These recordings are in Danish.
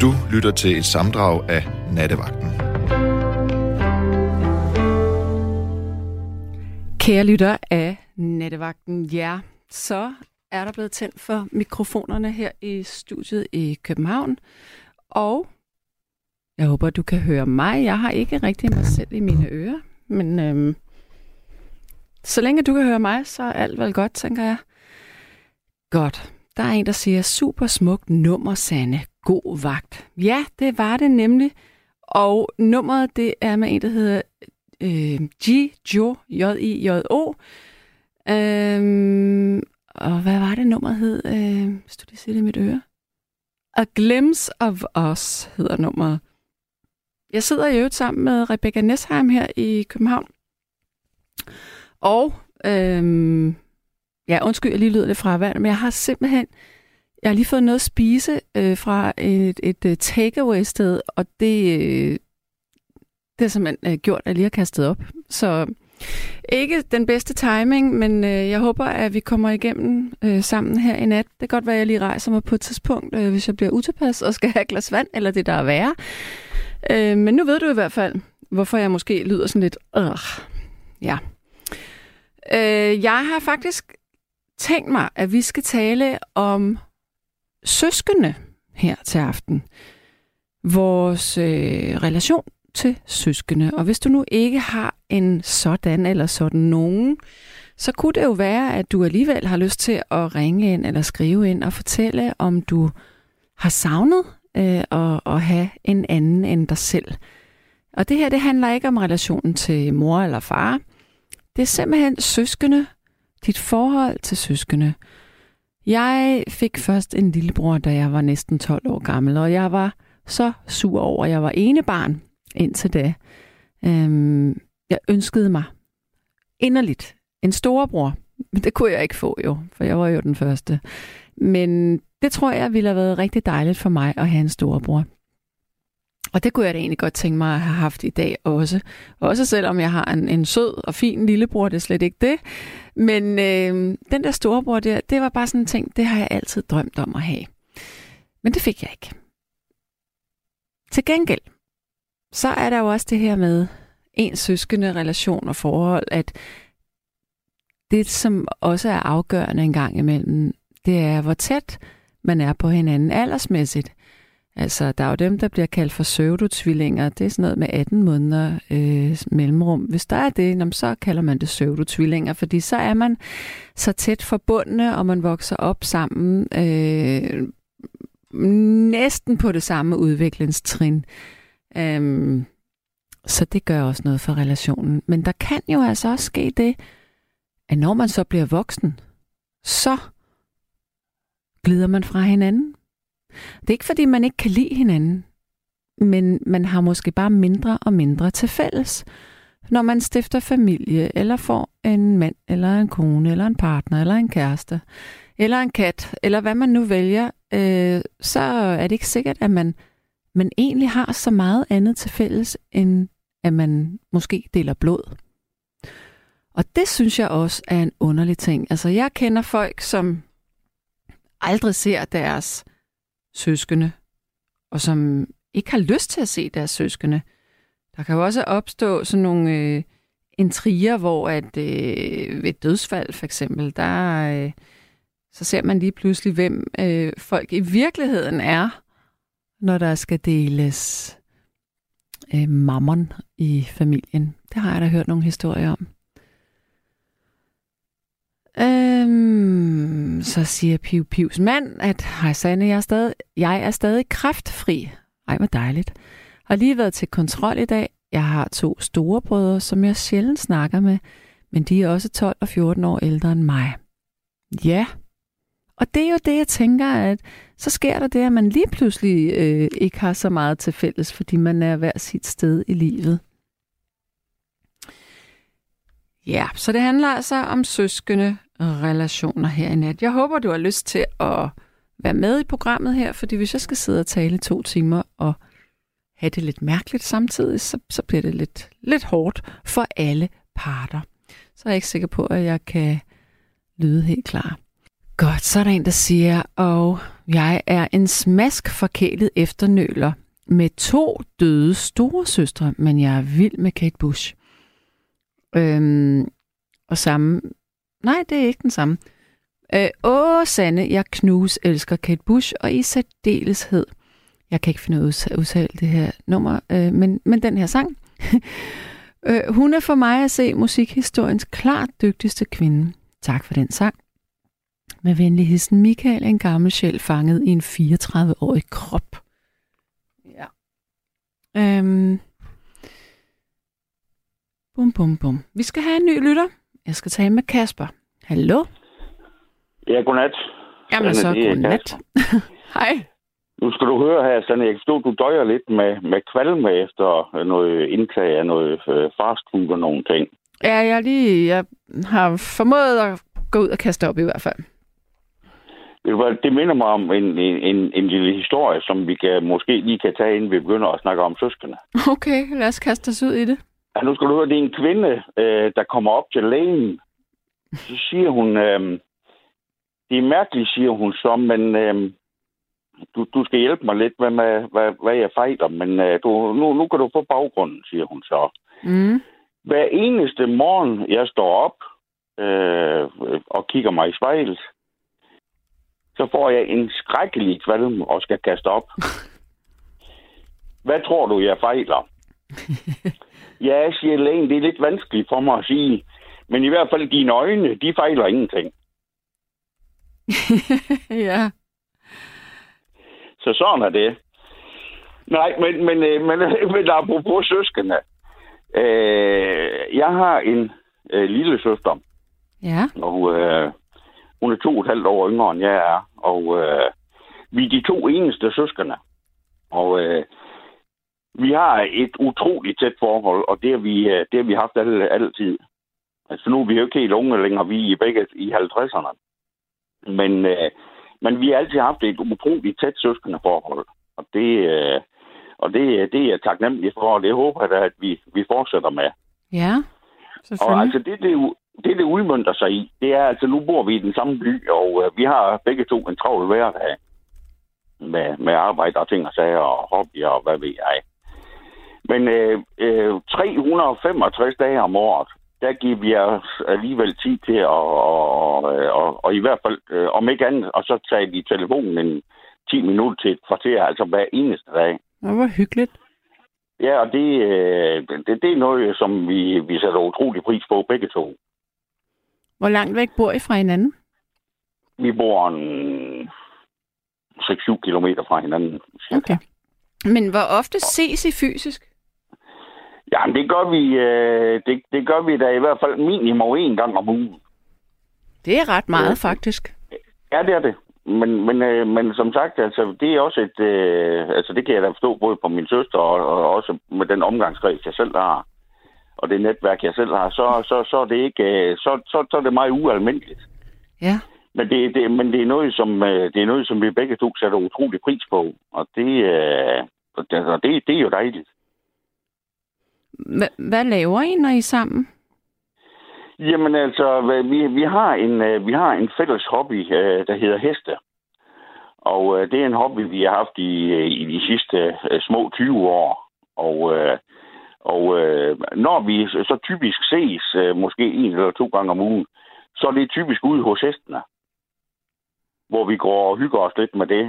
Du lytter til et samdrag af Nattevagten. Kære lytter af Nattevagten, ja, så er der blevet tændt for mikrofonerne her i studiet i København. Og jeg håber, du kan høre mig. Jeg har ikke rigtig mig selv i mine ører, men øhm, så længe du kan høre mig, så er alt vel godt, tænker jeg. Godt. Der er en, der siger, super smukt nummer, Sanne. God vagt. Ja, det var det nemlig. Og nummeret, det er med en, der hedder øh, G, Jo, J-I-J-O. Øhm, og hvad var det nummeret hed? Øh, hvis du lige siger det i mit øre. A Glimpse of Us hedder nummeret. Jeg sidder i øvrigt sammen med Rebecca Nesheim her i København. Og, øhm, ja, undskyld, jeg lige lyder lidt fra vand, men jeg har simpelthen, jeg har lige fået noget at spise øh, fra et, et, øh, et takeaway-sted, og det, øh, det har simpelthen øh, gjort, at jeg lige har kastet op. Så ikke den bedste timing, men øh, jeg håber, at vi kommer igennem øh, sammen her i nat. Det kan godt være, at jeg lige rejser mig på et tidspunkt, øh, hvis jeg bliver utilpas og skal have et glas vand, eller det der er værre. Øh, men nu ved du i hvert fald, hvorfor jeg måske lyder sådan lidt... Øh, ja. Øh, jeg har faktisk tænkt mig, at vi skal tale om søskende her til aften. Vores øh, relation til søskende. Og hvis du nu ikke har en sådan eller sådan nogen, så kunne det jo være, at du alligevel har lyst til at ringe ind eller skrive ind og fortælle, om du har savnet øh, at, at have en anden end dig selv. Og det her, det handler ikke om relationen til mor eller far. Det er simpelthen søskende, dit forhold til søskende. Jeg fik først en lillebror, da jeg var næsten 12 år gammel, og jeg var så sur over, at jeg var ene barn indtil da. Øhm, jeg ønskede mig inderligt en storebror, men det kunne jeg ikke få jo, for jeg var jo den første. Men det tror jeg ville have været rigtig dejligt for mig at have en storebror. Og det kunne jeg da egentlig godt tænke mig at have haft i dag også. Også selvom jeg har en, en sød og fin lillebror, det er slet ikke det. Men øh, den der storebror der, det var bare sådan en ting, det har jeg altid drømt om at have. Men det fik jeg ikke. Til gengæld, så er der jo også det her med ens søskende relation og forhold, at det, som også er afgørende en gang imellem, det er, hvor tæt man er på hinanden aldersmæssigt. Altså, der er jo dem, der bliver kaldt for pseudotvillinger. Det er sådan noget med 18 måneder øh, mellemrum. Hvis der er det, så kalder man det pseudotvillinger, fordi så er man så tæt forbundne, og man vokser op sammen øh, næsten på det samme udviklingstrin. Øh, så det gør også noget for relationen. Men der kan jo altså også ske det, at når man så bliver voksen, så glider man fra hinanden. Det er ikke fordi, man ikke kan lide hinanden, men man har måske bare mindre og mindre til fælles. Når man stifter familie, eller får en mand, eller en kone, eller en partner, eller en kæreste, eller en kat, eller hvad man nu vælger, øh, så er det ikke sikkert, at man, man egentlig har så meget andet til fælles, end at man måske deler blod. Og det synes jeg også er en underlig ting. Altså, jeg kender folk, som aldrig ser deres søskende, og som ikke har lyst til at se deres søskende. Der kan jo også opstå sådan nogle øh, intriger, hvor at øh, ved dødsfald for eksempel, der øh, så ser man lige pludselig, hvem øh, folk i virkeligheden er, når der skal deles øh, mammon i familien. Det har jeg da hørt nogle historier om. Øhm, så siger Piv Pivs mand, at hej Sanne, jeg er, stadig, jeg er stadig kræftfri. Ej, hvor dejligt. Har lige været til kontrol i dag. Jeg har to storebrødre, som jeg sjældent snakker med, men de er også 12 og 14 år ældre end mig. Ja, og det er jo det, jeg tænker, at så sker der det, at man lige pludselig øh, ikke har så meget til fælles, fordi man er hver sit sted i livet. Ja, så det handler altså om søskende relationer her i nat. Jeg håber, du har lyst til at være med i programmet her, fordi hvis jeg skal sidde og tale to timer og have det lidt mærkeligt samtidig, så, så bliver det lidt, lidt hårdt for alle parter. Så er jeg ikke sikker på, at jeg kan lyde helt klar. Godt, så er der en, der siger, og Jeg er en smask forkælet efternøler med to døde store søstre, men jeg er vild med Kate Bush. Øhm, og samme... Nej, det er ikke den samme. Øh, åh, Sande, jeg knus elsker Kate Bush, og i særdeleshed, jeg kan ikke finde ud af at udtale det her nummer, øh, men, men den her sang. øh, hun er for mig at se musikhistoriens klart dygtigste kvinde. Tak for den sang. Med venlig hilsen Michael, en gammel sjæl fanget i en 34-årig krop. Ja. Øhm. Bum, bum, bum. Vi skal have en ny lytter. Jeg skal tale med Kasper. Hallo? Ja, godnat. Jamen så, godnat. Hej. Nu skal du høre her, Sanne, jeg kan forstå, du døjer lidt med, med kvalme efter noget indtag af noget øh, fast food og nogle ting. Ja, jeg, lige, jeg har formået at gå ud og kaste op i hvert fald. Det minder mig om en, en, en lille historie, som vi kan, måske lige kan tage, inden vi begynder at snakke om søskende. Okay, lad os kaste os ud i det. Ja, nu skal du høre, det er en kvinde, øh, der kommer op til lægen. Så siger hun, øh, det er mærkeligt, siger hun så, men øh, du, du skal hjælpe mig lidt med, med hvad, hvad jeg fejler, men øh, du, nu, nu kan du få baggrunden, siger hun så. Mm. Hver eneste morgen, jeg står op øh, og kigger mig i spejlet, så får jeg en skrækkelig kvalm og skal kaste op. Hvad tror du, jeg fejler? ja, siger lægen, det er lidt vanskeligt for mig at sige. Men i hvert fald dine øjne, de fejler ingenting. ja. Så sådan er det. Nej, men, men, øh, men, men apropos søskende. Øh, jeg har en øh, lille søster. Ja. Og øh, hun er to og et halvt år yngre, end jeg er. Og øh, vi er de to eneste søskende. Og øh, vi har et utroligt tæt forhold, og det har vi, øh, det har vi haft alle, altid. Altså nu er vi jo ikke helt unge længere, vi er begge i 50'erne. Men, øh, men vi har altid haft et utroligt tæt søskende forhold. Og det, øh, og det, det er jeg taknemmelig for, og det håber jeg at vi, vi fortsætter med. Ja, Og altså det, det, det, det udmyndter sig i, det er altså, nu bor vi i den samme by, og øh, vi har begge to en travl hverdag med, med arbejde og ting og sager og hobbyer og hvad ved jeg. Men øh, øh, 365 dage om året, der giver vi os alligevel tid til at, og, og, og, i hvert fald, øh, om ikke andet, og så tager vi telefonen en 10 minutter til et kvarter, altså hver eneste dag. Det var hyggeligt. Ja, og det, øh, det, det er noget, som vi, vi sætter utrolig pris på, begge to. Hvor langt væk bor I fra hinanden? Vi bor en 6-7 kilometer fra hinanden. Cirka. Okay. Men hvor ofte ses I fysisk? Jamen, det gør vi, øh, det, det gør vi da i hvert fald minimum en gang om ugen. Det er ret meget, faktisk. Ja, det er det. Men, men, øh, men som sagt, altså, det er også et... Øh, altså, det kan jeg da forstå både på min søster og, og også med den omgangskreds, jeg selv har, og det netværk, jeg selv har, så, så, så er det ikke... Øh, så, så, så er det meget ualmindeligt. Ja. Men det, det, men det er noget, som øh, det er noget, som vi begge to sætter utrolig pris på, og det, øh, og det, det er jo dejligt. H- hvad laver I, når I er sammen? Jamen altså, vi, vi, har en, øh, vi har en fælles hobby, øh, der hedder heste. Og øh, det er en hobby, vi har haft i, øh, i de sidste små 20 år. Og, og når vi så typisk ses, måske en eller to gange om ugen, så er det typisk ude hos hestene. Hvor vi går og hygger os lidt med det.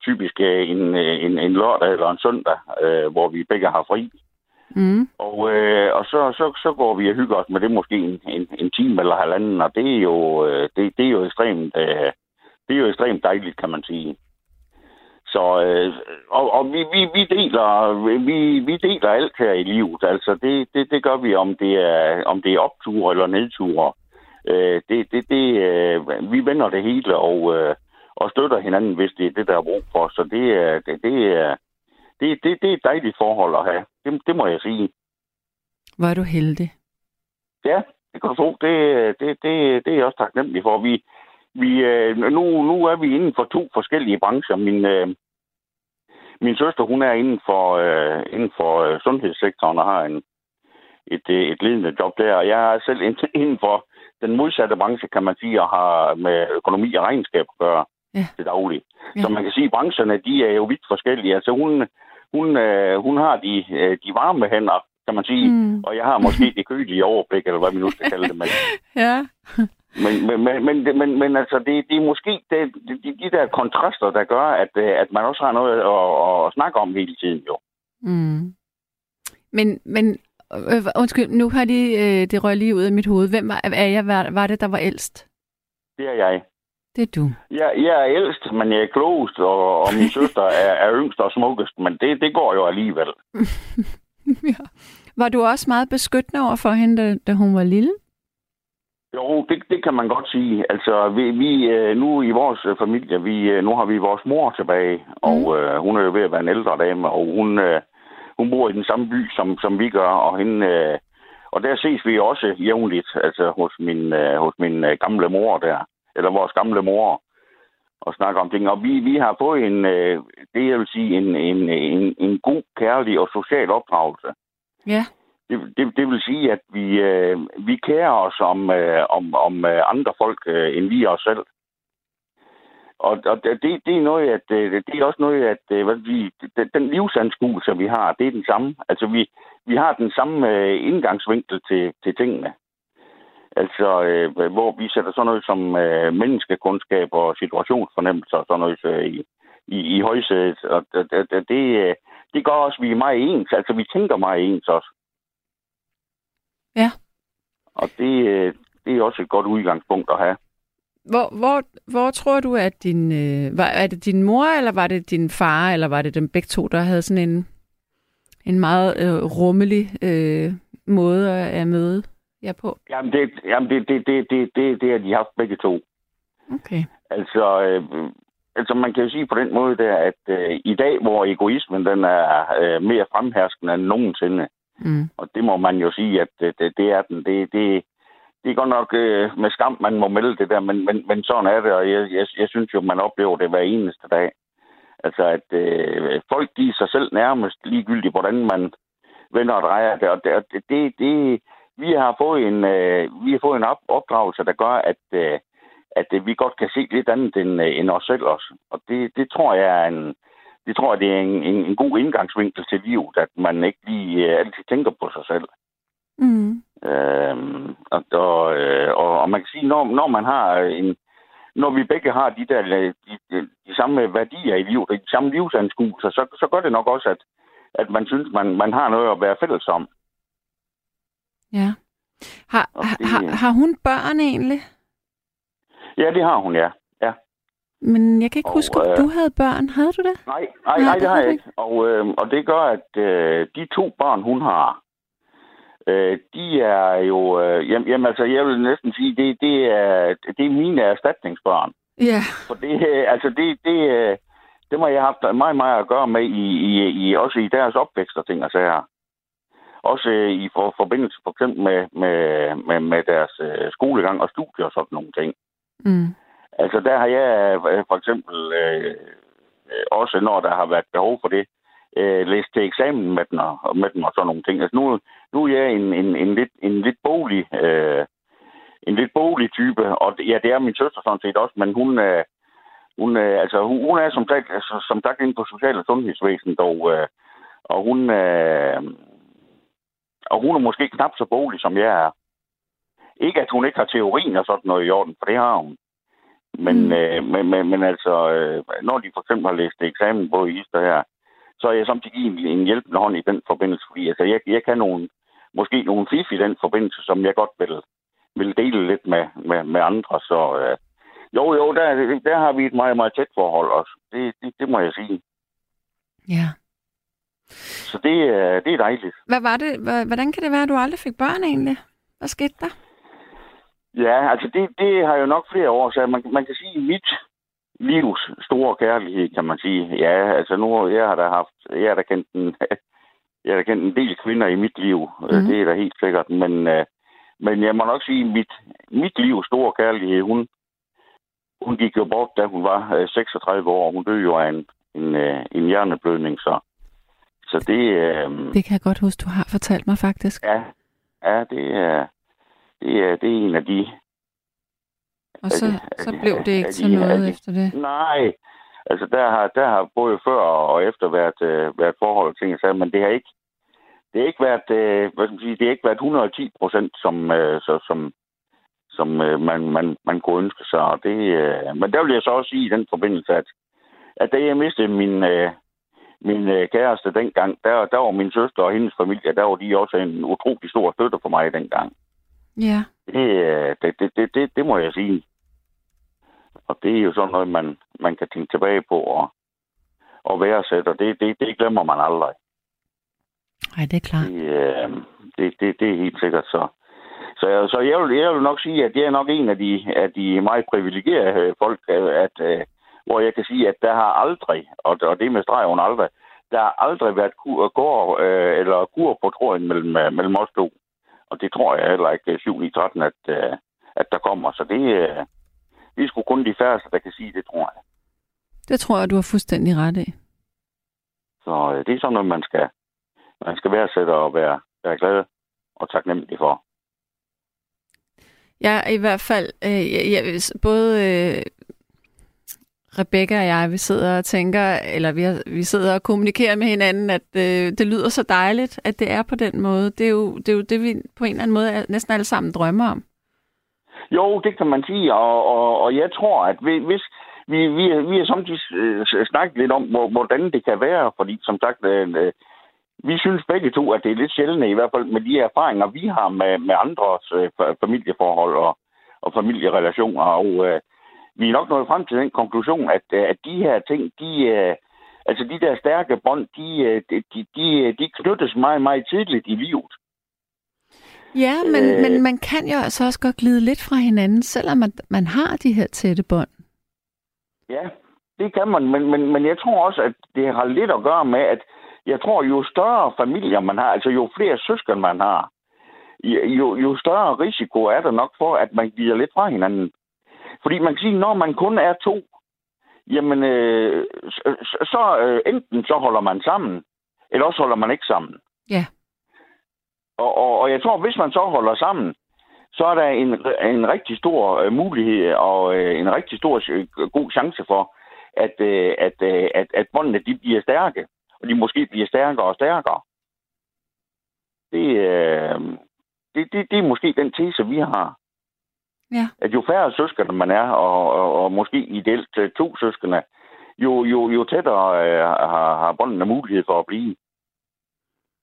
Typisk en, en, en lørdag eller en søndag, hvor vi begge har fri. Mm. Og, øh, og så, så, så går vi og hygger os med det måske en, en, en time eller halvanden, og det er jo, øh, det, det er jo ekstremt, øh, det er jo ekstremt dejligt, kan man sige. Så, øh, og, og vi, vi, vi, deler, vi, vi deler alt her i livet. Altså, det, det, det gør vi, om det er, om det er opture eller nedture. Øh, det, det, det, øh, vi vender det hele og, øh, og støtter hinanden, hvis det er det, der er brug for. Så det, det, det er det, det, det er et dejligt forhold at have. Det, det må jeg sige. Er du heldig. Ja, det kan du tro. Det, det, det, det er jeg også taknemmelig for. Vi, vi, nu, nu er vi inden for to forskellige brancher. Min, min søster, hun er inden for, inden for sundhedssektoren og har en, et, et ledende job der. Og jeg er selv inden for den modsatte branche, kan man sige, og har med økonomi og regnskab at gøre. Ja. til daglig. Ja. Så man kan sige, at brancherne de er jo vidt forskellige. Altså hun, hun, øh, hun har de, øh, de varme hænder, kan man sige, Mm. og jeg har måske det kølige overblik, eller hvad vi nu skal kalde det. Men, Ja. men, men, men, men, men, men altså, det, det er måske det, de, de der kontraster, der gør, at, øh, at man også har noget at, at snakke om hele tiden, jo. Mm. Men, men øh, undskyld, nu har de, øh, det røg lige ud af mit hoved. Hvem var, er jeg, var, var det, der var ældst? Det er jeg. Det er du. Jeg, jeg er ældst, men jeg er klogest, og, og min søster er, er yngst og smukkest, men det, det går jo alligevel. ja. Var du også meget beskyttende over for hende, da, da hun var lille? Jo, det, det kan man godt sige. Altså, vi, vi øh, nu i vores øh, familie, vi, øh, nu har vi vores mor tilbage, og øh, hun er jo ved at være en ældre dame, og hun, øh, hun bor i den samme by, som, som vi gør, og hende, øh, og der ses vi også jævnligt, altså hos min, øh, hos min øh, gamle mor der, eller vores gamle mor, og snakker om ting. Og vi, vi har fået en, øh, det jeg vil sige, en, en, en, en god, kærlig og social opdragelse. Ja. Det, det, det vil sige, at vi, øh, vi kærer os om, øh, om, om øh, andre folk, øh, end vi os selv. Og, og det, det er noget, at øh, det er også noget, at øh, hvad vi, den, livsanskuelse, vi har, det er den samme. Altså, vi, vi har den samme indgangsvinkel til, til tingene. Altså, øh, hvor vi sætter sådan noget som øh, menneskekundskab og situationsfornemmelse og sådan noget øh, i, i, i højsædet. Og det, det, det, øh, det gør også, at vi er meget ens. Altså, vi tænker meget ens også. Ja. Og det, øh, det er også et godt udgangspunkt at have. Hvor, hvor, hvor tror du, at din... Øh, var, er det din mor, eller var det din far, eller var det dem begge to, der havde sådan en, en meget øh, rummelig øh, måde at, at møde jer på? Jamen, det, jamen det, det, det, det, det, det har de haft begge to. Okay. Altså, øh, altså, man kan jo sige på den måde der, at øh, i dag, hvor egoismen den er øh, mere fremherskende end nogensinde, Mm. og det må man jo sige, at øh, det, det er den. Det, det, det er godt nok øh, med skam, man må melde det der, men, men, men sådan er det, og jeg, jeg, jeg synes jo, man oplever det hver eneste dag. Altså, at øh, folk giver sig selv nærmest ligegyldigt, hvordan man vender og drejer det, og det, det, det, det vi har fået en, øh, vi har fået en op, opdragelse, der gør, at, øh, at øh, vi godt kan se lidt andet end, øh, end os selv også. Og det, det tror jeg er en, det tror jeg, det er en, en, en god indgangsvinkel til livet, at man ikke lige øh, altid tænker på sig selv. Mm. Øhm, og, og, øh, og, og man kan sige, når, når man har en, når vi begge har de der øh, de, de, de samme værdier i livet, de samme livsanskuelser, så, så gør det nok også, at, at man synes, man, man har noget at være fælles om. Ja. Har, det- har, har hun børn egentlig? Ja, det har hun, ja. ja. Men jeg kan ikke Og, huske, om øh, du havde børn. Havde du det? Nej, nej, Nej, nej, det har jeg ikke. Og, øh, og det gør, at øh, de to børn, hun har, øh, de er jo... Øh, jamen, jamen, altså, jeg vil næsten sige, det, det, er, det er mine erstatningsbørn. Ja. For det, øh, altså, det, det, øh, det må jeg have haft meget, meget at gøre med, i, i, i, også i deres opvækst og ting og sager. Også øh, i for, forbindelse for eksempel med, med, med, med deres øh, skolegang og studier og sådan nogle ting. Mm. Altså, der har jeg øh, for eksempel øh, øh, også, når der har været behov for det, øh, læst til eksamen med, den og, med dem og sådan nogle ting. Altså, nu, nu er jeg en, en, en, lidt, en lidt bolig, øh, en lidt bolig type, og ja, det er min søster sådan set også, men hun, øh, hun, øh, altså, hun, hun er som sagt, altså, som sagt inde på social- og sundhedsvæsenet, og, øh, og hun, øh, og hun er måske knap så bolig, som jeg er. Ikke, at hun ikke har teorien og sådan noget i orden, for det har hun. Men, Mm. øh, men, men, men altså, øh, når de for eksempel har læst eksamen på i Ister her, så er jeg samtidig en, en hjælpende hånd i den forbindelse, fordi altså, jeg, jeg kan nogle, måske nogle fif i den forbindelse, som jeg godt vil, vil dele lidt med, med, med andre. Så øh, jo, jo, der, der har vi et meget, meget tæt forhold også. Det, det, det må jeg sige. Ja. Så det, øh, det er dejligt. Hvad var det? Hvordan kan det være, at du aldrig fik børn egentlig? Hvad skete der? Ja, altså det, det har jo nok flere år, så man, man kan sige, mit livs store kærlighed, kan man sige. Ja, altså nu, jeg har da haft, jeg har da kendt en, jeg har da kendt en del kvinder i mit liv, mm. det er da helt sikkert, men, øh, men jeg må nok sige, mit, mit livs store kærlighed, hun, hun gik jo bort, da hun var øh, 36 år, hun døde jo af en, en, en hjerneblødning, så, så det, øh, Det kan jeg godt huske, du har fortalt mig faktisk. Ja, ja det, er, det, er, det er en af de Og så, de- så blev det ikke til de- noget de- efter det. Nej, altså der har, der har både før og efter været, øh, været forhold ting, sager, men det har ikke, det har ikke været, øh, hvad skal man sige, det har ikke været 110 procent, som, øh, så, som, som øh, man, man, man kunne ønske sig. Og det, øh, men der vil jeg så også sige i den forbindelse, at, at da jeg mistede min, øh, min øh, kæreste dengang, der, der var min søster og hendes familie, der var de også en utrolig stor støtte for mig dengang. Ja. Det, øh, det, det, det, det, det må jeg sige. Og det er jo sådan noget, man, man kan tænke tilbage på og, og værdsætte, og det, det, det glemmer man aldrig. Nej, det er klart. Det, øh, det, det, det er helt sikkert så. Så, så jeg, vil, jeg vil nok sige, at jeg er nok en af de, af de meget privilegerede folk, øh, at, øh, hvor jeg kan sige, at der har aldrig, og, og det med streg under aldrig, der har aldrig været kur, går, øh, eller kur på tråden mellem, øh, mellem os to. Og det tror jeg heller ikke 7 i 13, at, øh, at der kommer. Så det, øh, det er sgu kun de færreste, der kan sige det, tror jeg. Det tror jeg, du har fuldstændig ret i. Så øh, det er sådan noget, man skal, man skal værdsætte og være, være glad og taknemmelig for. Jeg er i hvert fald, øh, jeg, jeg, både øh, Rebecca og jeg, vi sidder og tænker, eller vi, har, vi sidder og kommunikerer med hinanden, at øh, det lyder så dejligt, at det er på den måde. Det er jo det, er jo det vi på en eller anden måde næsten alle sammen drømmer om. Jo, det kan man sige, og, og, og jeg tror, at vi- hvis vi, vi, vi har samtidig øh, snakket lidt om, hvordan det kan være, fordi som sagt, øh, øh, vi synes begge to, at det er lidt sjældent, i hvert fald med de erfaringer, vi har med, med andres øh, familieforhold og, og familierelationer, og øh, vi er nok nået frem til den konklusion, at, øh, at de her ting, de, øh, altså de der stærke bånd, de, øh, de, de, de, knyttes meget, meget tidligt i livet. Ja, men, Øh. men man kan jo altså også godt glide lidt fra hinanden, selvom man, man har de her tætte bånd. Ja, det kan man, men, men, men jeg tror også, at det har lidt at gøre med, at jeg tror, jo større familier man har, altså jo flere søsken man har, jo, jo større risiko er der nok for, at man giver lidt fra hinanden. Fordi man kan sige, når man kun er to, jamen, øh, så, så øh, enten så holder man sammen, eller også holder man ikke sammen. Ja. Og, og, og jeg tror, hvis man så holder sammen, så er der en, en rigtig stor øh, mulighed og øh, en rigtig stor øh, god chance for, at, øh, at, øh, at, at båndene de bliver stærke, og de måske bliver stærkere og stærkere. Det, øh, det, det, det er måske den tese, vi har. Ja. At jo færre søskende man er, og, og, og måske ideelt to søskende, jo, jo, jo tættere øh, har, har båndene mulighed for at blive.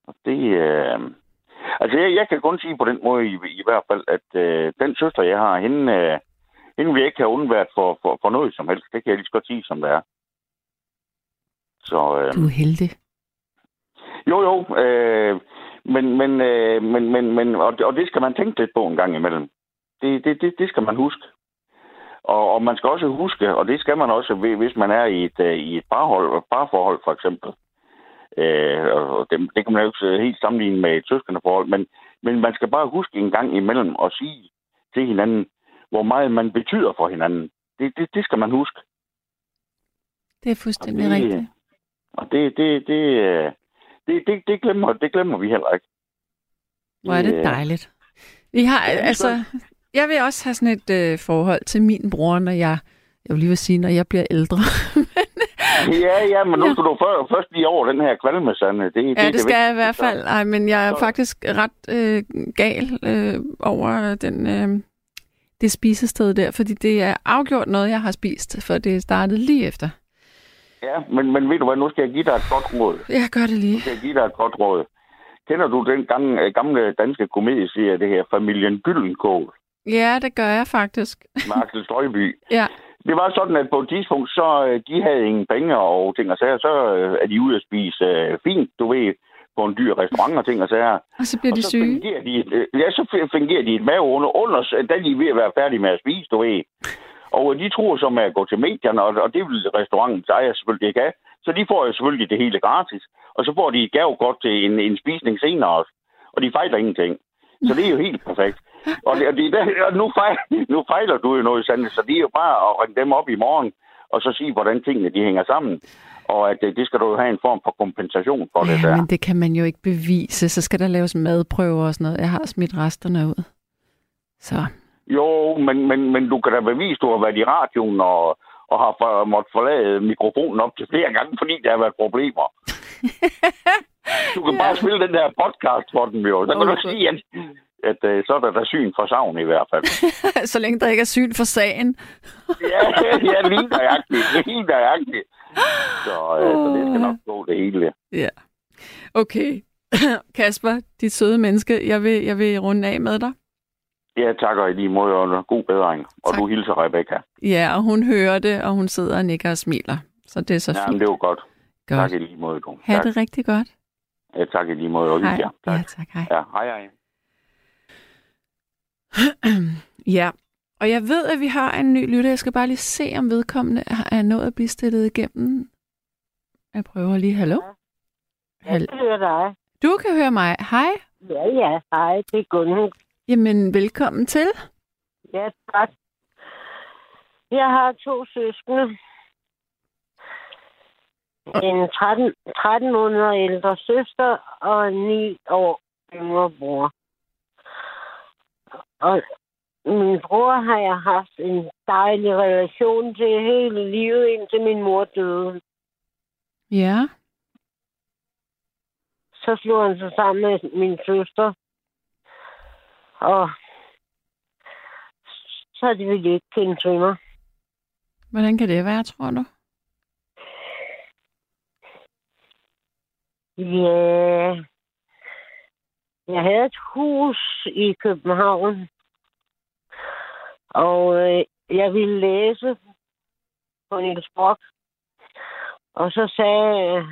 Og det, øh, altså jeg, jeg kan kun sige på den måde i, i hvert fald, at øh, den søster, jeg har, hende, øh, hende vil jeg ikke have undværet for, for, for noget som helst. Det kan jeg lige så godt sige, som det er. Så, øh, Du er heldig. jo, jo. Øh, men, men, øh, men, men, men og, og det skal man tænke lidt på en gang imellem. Det, det, det, det skal man huske. Og, og man skal også huske, og det skal man også, hvis man er i et, øh, i et parhold, parforhold for eksempel. Øh, og det, det kan man jo ikke helt sammenligne med et søskendeforhold, men, men man skal bare huske en gang imellem at sige til hinanden, hvor meget man betyder for hinanden. Det, det, det skal man huske. Det er fuldstændig Og det- rigtigt. Og det, det, det, øh, det, det, det, glemmer, det glemmer vi heller ikke. Hvor er det øh, dejligt. Vi har, det altså, jeg vil også have sådan et øh, forhold til min bror, når jeg, jeg vil lige vil sige, når jeg bliver ældre. Ja, ja, men nu Ja. skal du før, først lige over den her kvalmesande. Det, det, Ja, det, er skal jeg i hvert fald. Ej, men jeg er Så- faktisk ret øh, gal øh, over den, øh, det spisested der, fordi det er afgjort noget, jeg har spist, for det startede lige efter. Ja, men, men ved du hvad, nu skal jeg give dig et godt råd. Jeg gør det lige. Nu skal jeg give dig et godt råd. Kender du den gamle, gamle danske komedieserie, det her Familien Gyllenkål Ja, det gør jeg faktisk. Axel Støjby? Ja, Det var sådan, at på et tidspunkt, så øh, de havde ingen penge og ting og sager, så øh, er de ude at spise øh, fint, du ved, på en dyr restaurant og ting og sager. og så bliver og de så syge. fungerer de, øh, ja, så fungerer de et mave under, under, da de er ved at være færdige med at spise, du ved. Og de tror med at gå til medierne, og, det vil restaurantens ejer selvfølgelig ikke have. Så de får jo selvfølgelig det hele gratis. Og så får de et gavekort til en, en spisning senere også. Og de fejler ingenting. Så det er jo helt perfekt. Og, det, og, det, og nu, fejler, nu fejler du jo noget, Sande, så det er jo bare at ringe dem op i morgen, og så sige, hvordan tingene de hænger sammen. Og at øh, det skal du jo have en form for kompensation for det Ja, der. men det kan man jo ikke bevise. Så skal der laves madprøver og sådan noget. Jeg har smidt resterne ud. Så Jo, men, men, men du kan da bevise, du har været i radioen og, og har for, måttet forlade mikrofonen op til flere gange, fordi der har været problemer. du kan bare spille den der podcast for dem jo. Så kan du Okay. sige, at, at øh, så er der, der syn for savn i hvert fald. så længe der ikke er syn for sagen. ja, ja, lige nøjagtigt. Lige nøjagtigt. Så, øh, så det skal nok gå det hele. Ja. Okay. Kasper, dit søde menneske, jeg vil, jeg vil runde af med dig. Ja, tak og i lige måde, og god bedring. Og Tak. du hilser Rebecca. Ja, og hun hører det, og hun sidder og nikker og smiler. Så det er så Ja, fint. men det var godt. Godt. Tak i lige måde, du. Ha' Tak. det rigtig godt. Ja, tak i lige måde, og Hej. hygge jer. Ja, tak. Hej. Ja, hej, hej. Ja, og jeg ved, at vi har en ny lytter. Jeg skal bare lige se, om vedkommende er nået at blive stillet igennem. Jeg prøver lige. Hallo? Hal- Jeg hører dig. du kan høre mig. Hej. Ja, ja. Hej, det er Gunhild. Jamen, velkommen til. Ja, tak. Jeg har to søskende. En 13, 13 måneder ældre søster og en 9 år yngre bror. Og min bror har jeg haft en dejlig relation til hele livet, indtil min mor døde. Ja. Så slog han sig sammen med min søster. Og så de ville ikke kende til mig. Hvordan kan det være, tror du? Ja. Jeg havde et hus i København. Og øh, jeg ville læse på Niels Brock. Og så sagde...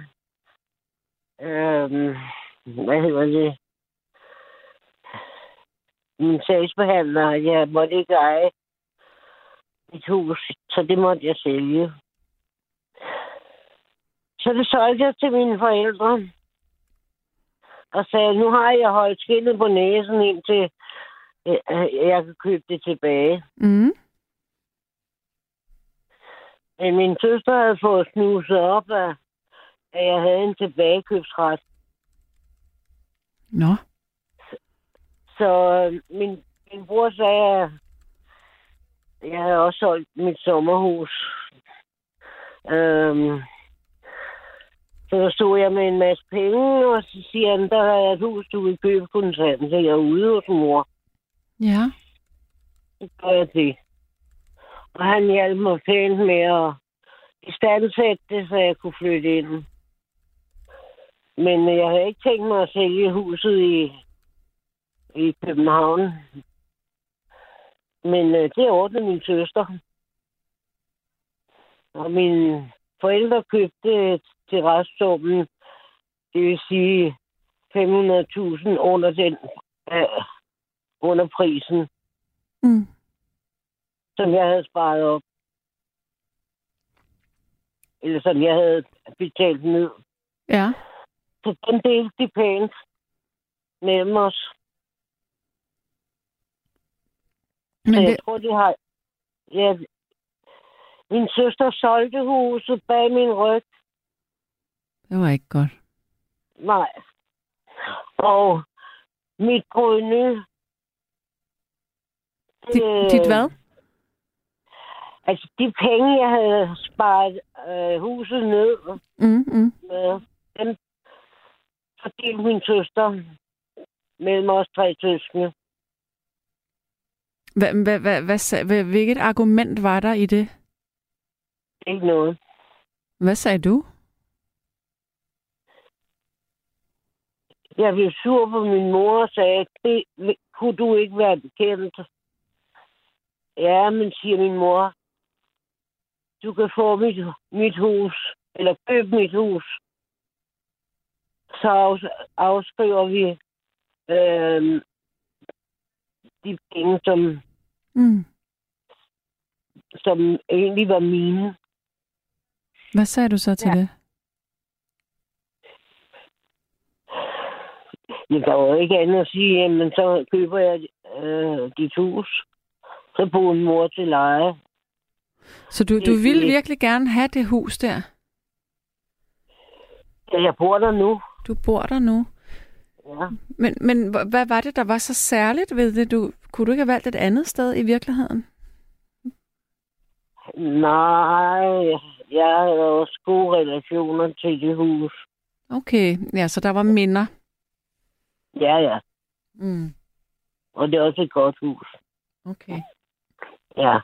Øh, hvad hedder det? Min sagsbehandler, at jeg måtte ikke eje mit hus, så det måtte jeg sælge. Så det solgte jeg til mine forældre. Og sagde, nu har jeg holdt skinnet på næsen indtil øh, jeg kan købe det tilbage. Mm. Men min søster havde fået snuset op, at at jeg havde en tilbagekøbsret. Nå. Så øh, min, min bror sagde, at jeg havde også solgt mit sommerhus. Øhm, så stod jeg med en masse penge, og så siger han, der er et hus, du vil købe kontant, så jeg er ude hos mor. Ja. Så gør jeg det. Og han hjalp mig pænt med at istandsætte det, så jeg kunne flytte ind. Men jeg havde ikke tænkt mig at sælge huset i, i København. Men øh, det ordnede min søster. Og mine forældre købte til restsummen, det vil sige 500.000 under den øh, under prisen, Mm. som jeg havde sparet op. Eller som jeg havde betalt ned. Ja. Så den delte de pænt mellem os. Men så jeg det, tror, de har... Ja, min søster solgte huset bag min ryg. Det var ikke godt. Nej. Og mit grønne... Dit, øh, dit hvad? Altså, de penge, jeg havde sparet øh, huset ned Mm, mm. med, dem fordelte min søster mellem os tre søskende. Hvad, hvad, hvad, hvad, hvad, hvilket argument var der i det? Ikke noget. Hvad sagde du? Jeg blev sur på min mor og sagde, det kunne du ikke være bekendt. Ja, men siger min mor, du kan få mit, mit hus, eller købe mit hus. Så afs- afskriver vi øh, de penge, som, Mm. som egentlig var mine. Hvad sagde du så til Ja. det? Jeg kan jo ikke andet at sige, jamen så køber jeg øh, dit hus. Så bor en mor til leje. Så du, du Det- ville det- virkelig gerne have det hus der? Ja, jeg bor der nu. Du bor der nu. Ja. Men, men hva- hvad var det, der var så særligt ved det? Du, kunne du ikke have valgt et andet sted i virkeligheden? Nej, jeg havde også gode relationer til det hus. Okay, ja, så der var minder. Ja, ja. Mm. Og det er også et godt hus. Okay. Ja.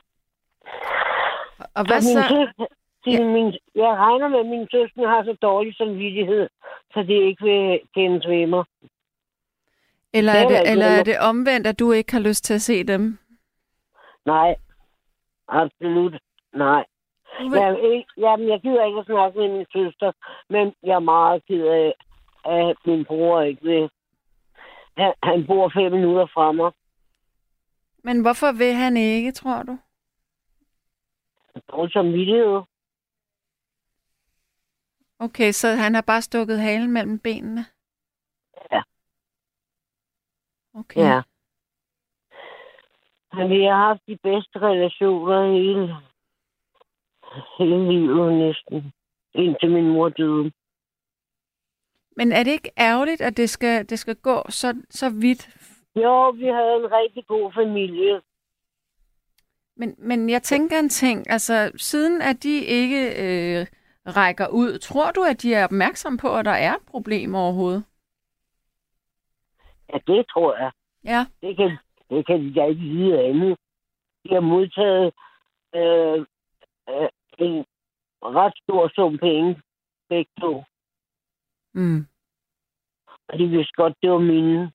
Og hvad Så min så? søster, ja. min, jeg regner med, at min søster har så dårlig samvittighed, så det ikke vil kendes ved mig. Eller er, det det, eller er det omvendt, at du ikke har lyst til at se dem? Nej. Absolut. Nej. Vil... Jeg, ikke, jamen, jeg gider ikke at snakke med min søster, men jeg er meget ked af, at min bror ikke vil. Han, han bor fem minutter fra mig. Men hvorfor vil han ikke, tror du? Dårlig samvittighed. Okay, så han har bare stukket halen mellem benene? Ja. Okay. Ja. Men vi har haft de bedste relationer hele, hele livet næsten. Indtil min mor døde. Men er det ikke ærgerligt, at det skal, det skal gå så, så vidt? Jo, vi havde en rigtig god familie. Men, men jeg tænker en ting, altså siden at de ikke øh, rækker ud, tror du, at de er opmærksomme på, at der er et problem overhovedet? Ja, det tror jeg. Ja. Det kan, det kan de da ikke vide andet. De har modtaget øh, øh, en ret stor sum penge, begge to. Mm. Og de vidste godt, det var mine.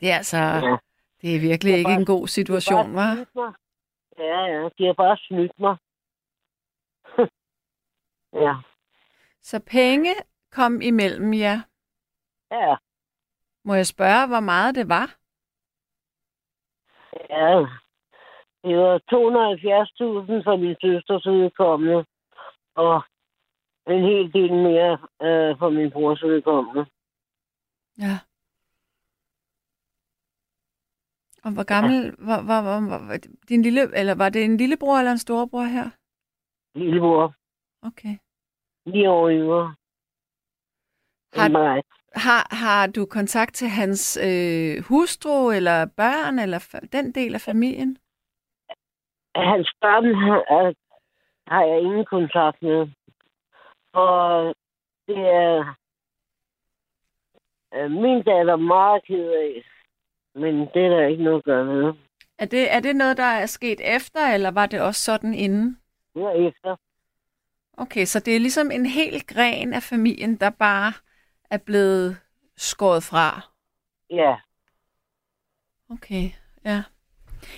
Det er altså, Ja. det er virkelig er ikke bare- en god situation, De var? Ja, ja, de har bare snydt mig. ja, Så penge kom imellem jer. ja, Må jeg spørge, hvor meget det var? ja. Det var 270.000 for min søsters udkommende, og en hel del mere øh, for min brors udkommende. Ja. Og hvor gammel var, var, var, var, var din lille, eller var det en lillebror eller en storebror her? Lillebror, Okay. ni år yngre. Har-. Har, har du kontakt til hans øh, hustru eller børn eller den del af familien? Hans børn har, har jeg ingen kontakt med. Og det er øh, min datter meget ked af. Men det er der ikke noget at gøre med. Er det, er det noget, der er sket efter, eller var det også sådan inden? Det er efter. Okay, så det er ligesom en hel gren af familien, der bare er blevet skåret fra. Ja. Okay, ja.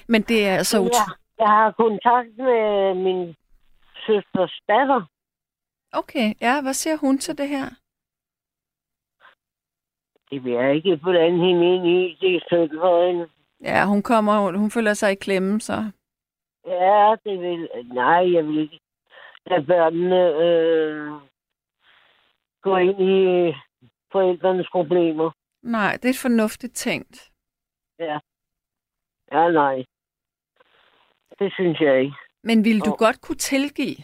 Men det er altså jeg, jeg har kontakt med min søsters datter. Okay, ja, hvad siger hun til det her? Det vil jeg ikke blande hende ind i. Det er synd for hende. Ja, hun kommer, hun føler sig i klemme, så. Ja, det vil... Nej, jeg vil ikke lade børnene øh, gå ind i forældrenes problemer. Nej, det er fornuftigt tænkt. Ja. Ja, nej. Det synes jeg ikke. Men ville du Og- godt kunne tilgive?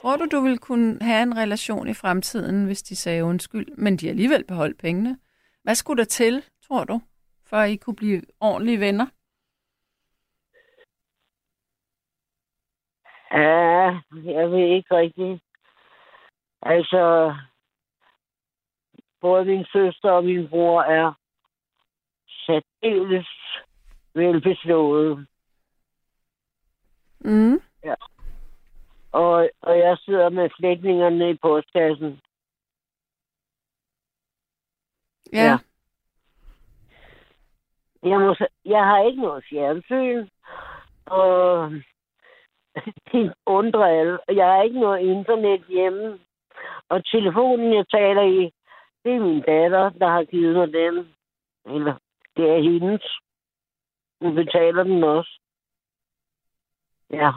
Tror du, du ville kunne have en relation i fremtiden, hvis de sagde undskyld, men de alligevel beholdt pengene? Hvad skulle der til, tror du, for at I kunne blive ordentlige venner? Ja, jeg ved ikke rigtigt. Altså, både min søster og min bror er særdeles velbeslået. Mm. Og, og jeg sidder med flætningerne i postkassen. Ja. Ja. Jeg, må, jeg har ikke noget fjernsyn. Og det undrer alle. Jeg har ikke noget internet hjemme. Og telefonen, jeg taler i, det er min datter, der har givet mig den. Eller det er hendes. Hun betaler den også. Ja.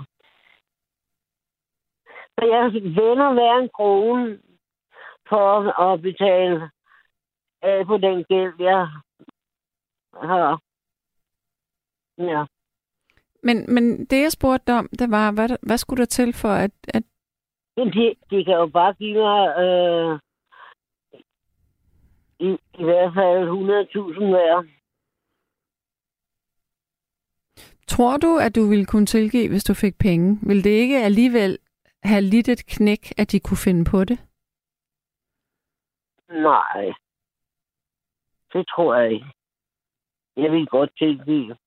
Så jeg vender hver en krone for at betale af på den gæld, jeg har. Ja. Men, men det, jeg spurgte om, det var, hvad, hvad skulle der til for, at, at Men de, de kan jo bare give mig øh, i, i hvert fald 100.000 hver. Tror du, at du ville kunne tilgive, hvis du fik penge? Vil det ikke alligevel have lidt et knæk, at de kunne finde på det? Nej. Det tror jeg ikke. Jeg vil godt tilgive.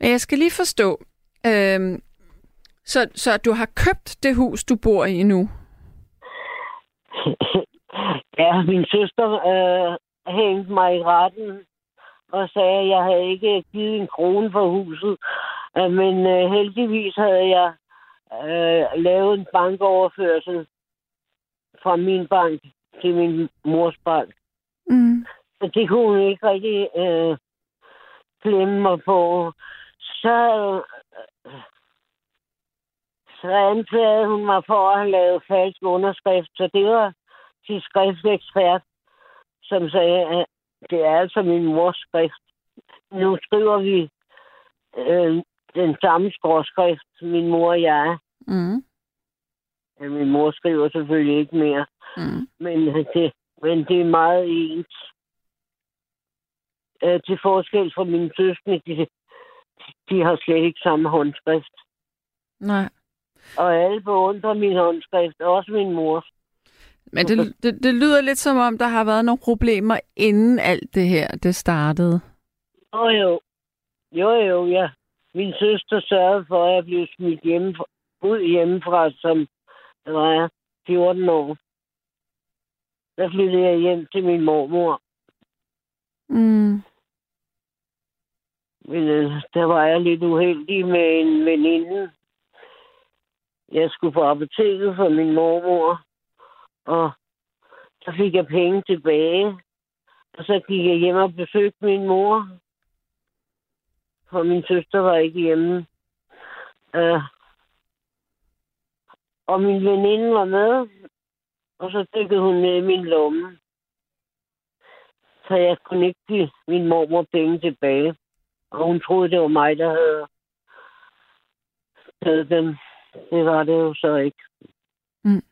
Men jeg skal lige forstå. Øhm, så, så du har købt det hus, du bor i nu? ja, min søster øh, hængte mig i retten og sagde, at jeg havde ikke givet en krone for huset. Øh, men øh, heldigvis havde jeg øh, lavet en bankoverførsel fra min bank til min mors bank. Mm. Så det kunne hun ikke rigtig øh, glemme mig på. Så, øh, så anklagede hun mig for at have lavet falsk underskrift. Så det var til skriftekspert, som sagde, at det er altså min mors skrift. Nu skriver vi øh, den samme skråskrift, min mor og jeg. Mm. Ja, min mor skriver selvfølgelig ikke mere, Mm. men det, men det er meget ens. Øh, til forskel fra mine søskende, de, de har slet ikke samme håndskrift. Nej. Og alle beundrer min håndskrift, også min mors. Men det, det, det lyder lidt som om, der har været nogle problemer, inden alt det her det startede. Jo, jo. Jo, jo, ja. Min søster sørgede for, at jeg blev smidt hjemme, ud hjemmefra, som jeg var 14 år. Der flyttede jeg hjem til min mormor. Mm. Men øh, der var jeg lidt uheldig med en veninde. Jeg skulle på apoteket for min mormor, og så fik jeg penge tilbage. Og så gik jeg hjem og besøgte min mor. For min søster var ikke hjemme. Uh, og min veninde var med, og så dykkede hun ned i min lomme. Så jeg kunne ikke give min mormor penge tilbage. Og hun troede, det var mig, der havde taget dem. Det var det jo så ikke. Mm.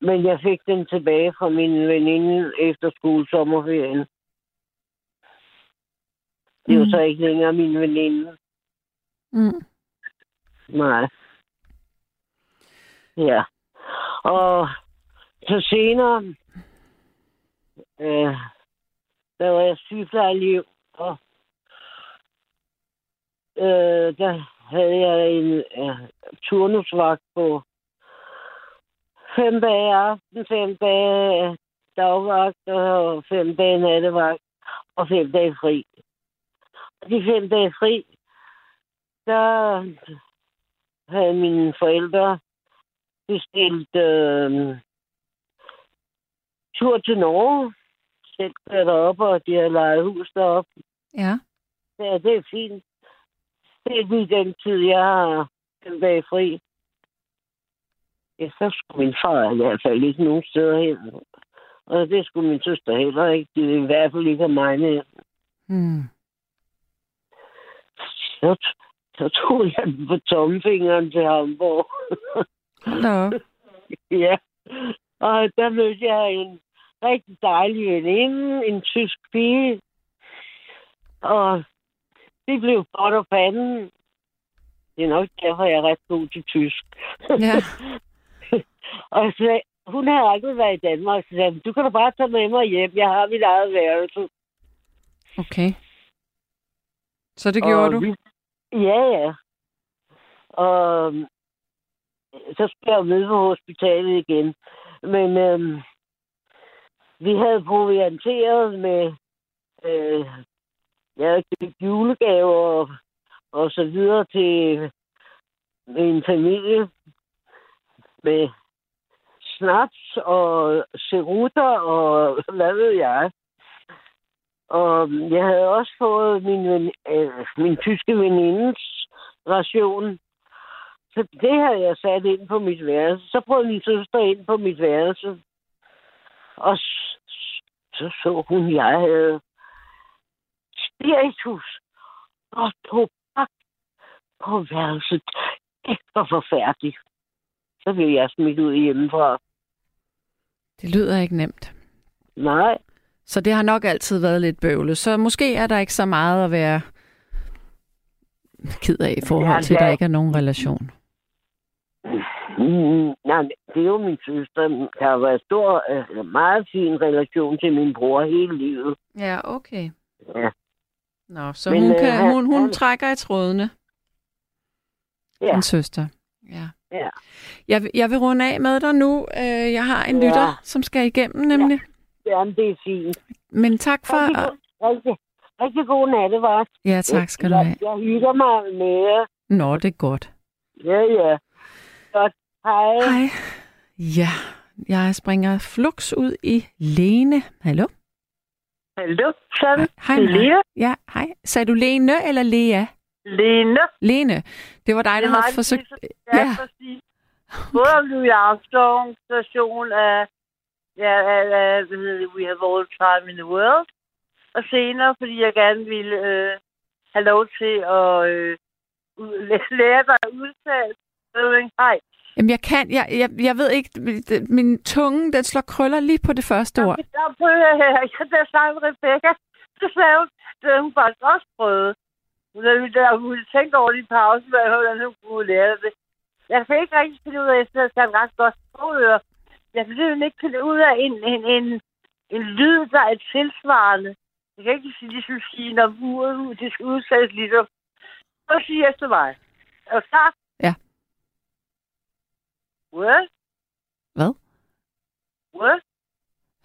Men jeg fik den tilbage fra min veninde efter skolesommerferien. Det er jo Mm. så ikke længere min veninde. Mm. Nej. Ja. Og så senere, øh, der var jeg sygeplejeliv, og øh, der havde jeg en øh, turnusvagt på fem dage aften, fem dage dagvagt og fem dage nattevagt og fem dage fri. Og de fem dage fri, der havde mine forældre bestilt øh, tur til Norge. Selv kørt op, og de havde lejet hus deroppe. Ja. Ja, det er fint. Det er lige den tid, jeg har den dag fri. Ja, så skulle min far i hvert fald ikke nogen steder hen. Og det skulle min søster heller ikke. Det er i hvert fald ikke have mig med. Mm. Så, så tog jeg den på tomfingeren til Hamburg. Op. ja. Og der mødte jeg en rigtig dejlig veninde, en tysk pige. Og det blev godt og panden. Det er nok derfor, jeg er ret god til tysk. Ja. og så, hun havde aldrig været i Danmark, så sagde, du kan da bare tage med mig hjem. Jeg har mit eget værelse. Okay. Så det gjorde og du? Vi, ja, ja. Og så skulle jeg med på hospitalet igen. Men øhm, vi havde provianteret med øh, ja, julegaver og, og så videre til min familie med snaps og cerutter og hvad ved jeg. Og øhm, jeg havde også fået min, øh, min tyske venindes ration. Så det havde jeg sat ind på mit værelse. Så prøvede min søster ind på mit værelse. Og så så hun, jeg havde spiritus og tobak på værelset. Det var forfærdeligt. så bliver jeg smidt ud hjemmefra. Det lyder ikke nemt. Nej, Så det har nok altid været lidt bøvlet. Så måske er der ikke så meget at være ked af i forhold til, at der ikke er nogen relation. Mm, nej, det er jo min søster. Der har været stor, øh, meget fin relation til min bror hele livet. Ja, okay. Ja. Nå, så Men, hun, øh, kan, han- hun, hun han- trækker i trådene. Ja. Din søster. Ja. Ja. Jeg, jeg vil runde af med dig nu. Øh, Jeg har en Ja. lytter, som skal igennem nemlig. Jamen, det er fint. Men tak for... Rigtig, rigtig, rigtig god nattevagt. Ja, tak skal du jeg, have. Jeg hygger mig med. Nå, det er godt. Ja, ja. Hej. Hej. Ja, jeg springer flux ud i Lene. Hallo? Hallo, sådan. Hej. Lea. Ja, hej. Sagde du Lene eller Lea? Lene. Lene. Det var dig, der Det er havde forsøgt... Ja, Ja. præcis. Både om Louis Armstrong station af, ja, af, hvad hedder det, We Have All Time in the World. Og senere, fordi jeg gerne ville øh, have lov til at øh, lære dig at udtale Irving Heights. Jamen, jeg kan... Jeg, jeg, jeg ved ikke... Min tunge, den slår krøller lige på det første ord. Der prøver jeg, da jeg snakkede med Rebecca, så sagde hun, det hun faktisk også prøvet. Hun der, hun over det i pausen, hvordan hun kunne lære det. Jeg kan ikke rigtig finde ud af, at jeg skal ret godt sprogøre. Jeg kan simpelthen ikke finde ud af en, en, en, en lyd, der er tilsvarende. Jeg kan ikke sige, ligesom sige, når uret, det skal udsættes ligesom. Så sige efter mig. Er du klar? Ja. What? Hvad? What?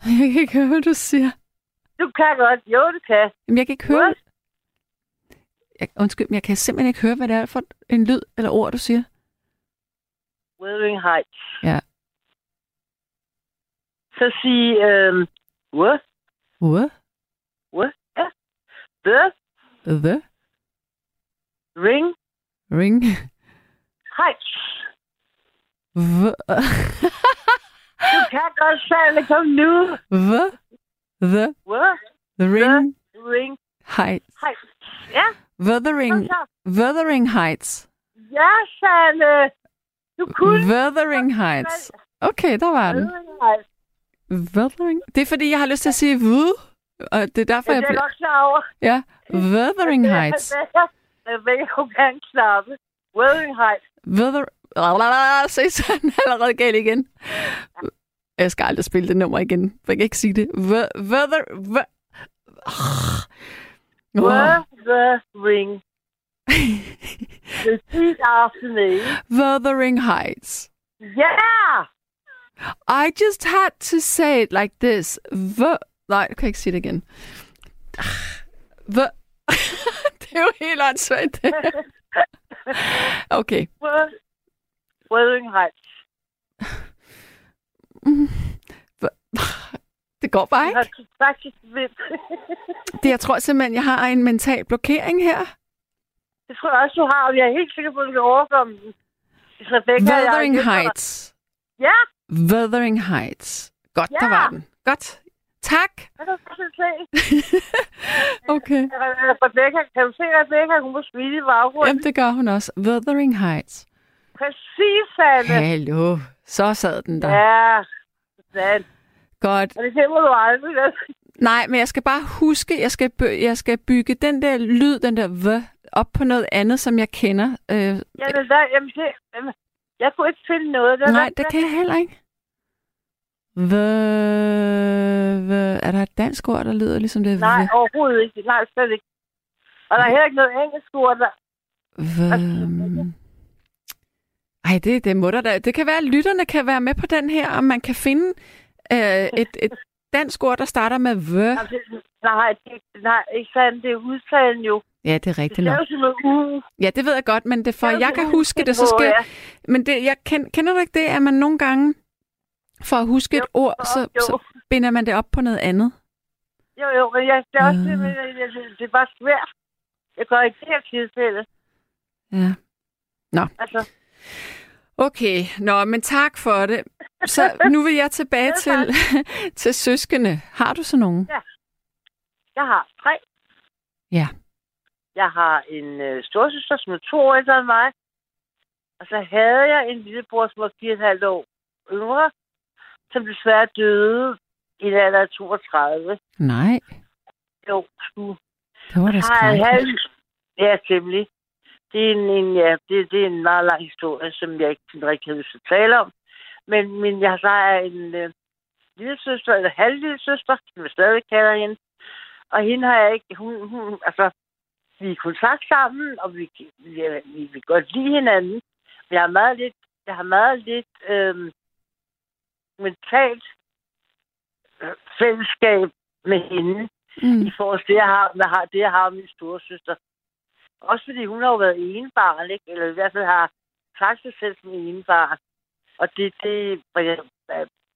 Jeg kan ikke høre, hvad du siger. Du kan godt. Jo, du kan. Jamen, jeg kan ikke høre... Jeg, undskyld, men jeg kan simpelthen ikke høre, hvad det er for en lyd eller ord, du siger. Wuthering Heights. Ja. Så sige, øhm, what? What? What? Ja. The The Ring ring. Heights. V. Du kan godt det, kom nu. the. The. What? The ring. Ring Heights. Heights. Ja, Wuthering. Wuthering Heights. Ja, Sanne. Du kunne. Wuthering Heights. Okay, der var den. Wuthering. Det er fordi, jeg har lyst til at sige vud. Og det er derfor, Ja, jeg det er bliver... over. Ja. Wuthering Heights. Rebecca, hun kan klappe. Wuthering Heights. Wither... Se, så den allerede galt igen. Jeg skal aldrig spille det nummer igen. Jeg kan ikke sige det. Åh. Wuthering. Repeat after me. Wuthering Heights. Yeah! I just had to say it like this. V... Nej, jeg kan ikke sige det igen. V... det er jo helt åndssvagt. det. Okay. Heights. Det går bare Jeg ikke. faktisk. Det, jeg tror simpelthen, jeg har en mental blokering her. Det tror jeg også, du har, og jeg er helt sikker på, at du kan overkomme den. Wuthering. Heights. Ja, Wuthering Heights. Godt, der Ja. var den. Godt. Tak. det kan du godt se. Okay. Rebecca, kan du se Rebecca? Hun må smile i baggrunden. Jamen, det gør hun også. Wuthering Heights. Præcis, Sanne. Hallo. Så sad den der. Ja, sandt. Godt. Og det glemmer du aldrig. vel? Nej, men jeg skal bare huske, jeg skal, jeg skal bygge den der lyd, den der v, op på noget andet, som jeg kender. Øh, Jamen, der, jamen, det, jamen, jeg kunne ikke finde noget. Der, nej, der, det kan jeg heller ikke. V, v, er der et dansk ord, der lyder ligesom det? Nej, V, overhovedet ikke. Nej, slet ikke. Og der er heller ikke noget engelsk ord, der... v, ej, det, det må der da. Det kan være, at lytterne kan være med på den her, om man kan finde øh, et, et dansk ord, der starter med v. Nej, det, nej, ikke sandt. Det er udtalen jo. Ja, det er Det rigtigt nok. sådan noget u. Ja, det ved jeg godt, men det for, Det jeg kan huske det, så skal. Men det, jeg kender, kender du ikke det, at man nogle gange, for at huske et Jo, ord, så, jo. så binder man det op på noget andet? Jo, jo, men jeg, det er også Ah. det, jeg, det er bare svært. Jeg gør ikke det her tilfælde. Ja. Altså, Okay, nå, men tak for det. Så nu vil jeg tilbage Ja, til, til søskende. Har du så nogen? jeg har tre. Ja. Jeg har en øh, storsøster, som er to år ældre end mig. Og så havde jeg en lillebror, som var 4,5 år yngre, som desværre døde i en alder af 32. Nej, Jo, sgu. det var da skrækkeligt. Ja, temmelig. Det er en, en, ja, det, det er en meget lang historie, som jeg ikke rigtig har lyst til at tale om. Men, men jeg har en øh, lille søster, eller halv søster, som jeg stadig kalder hende. Og hende har jeg ikke... Hun, hun, altså, vi er i kontakt sammen, og vi, vi, vi, vi godt lide hinanden. Men jeg har meget lidt, jeg har meget lidt øh, mentalt fællesskab med hende Mm. i forhold til det, jeg har, har, det, jeg har med min store søster. Også fordi hun har jo været enebarn, ikke? Eller i hvert fald har sagt sig selv som enebarn. Og det, det,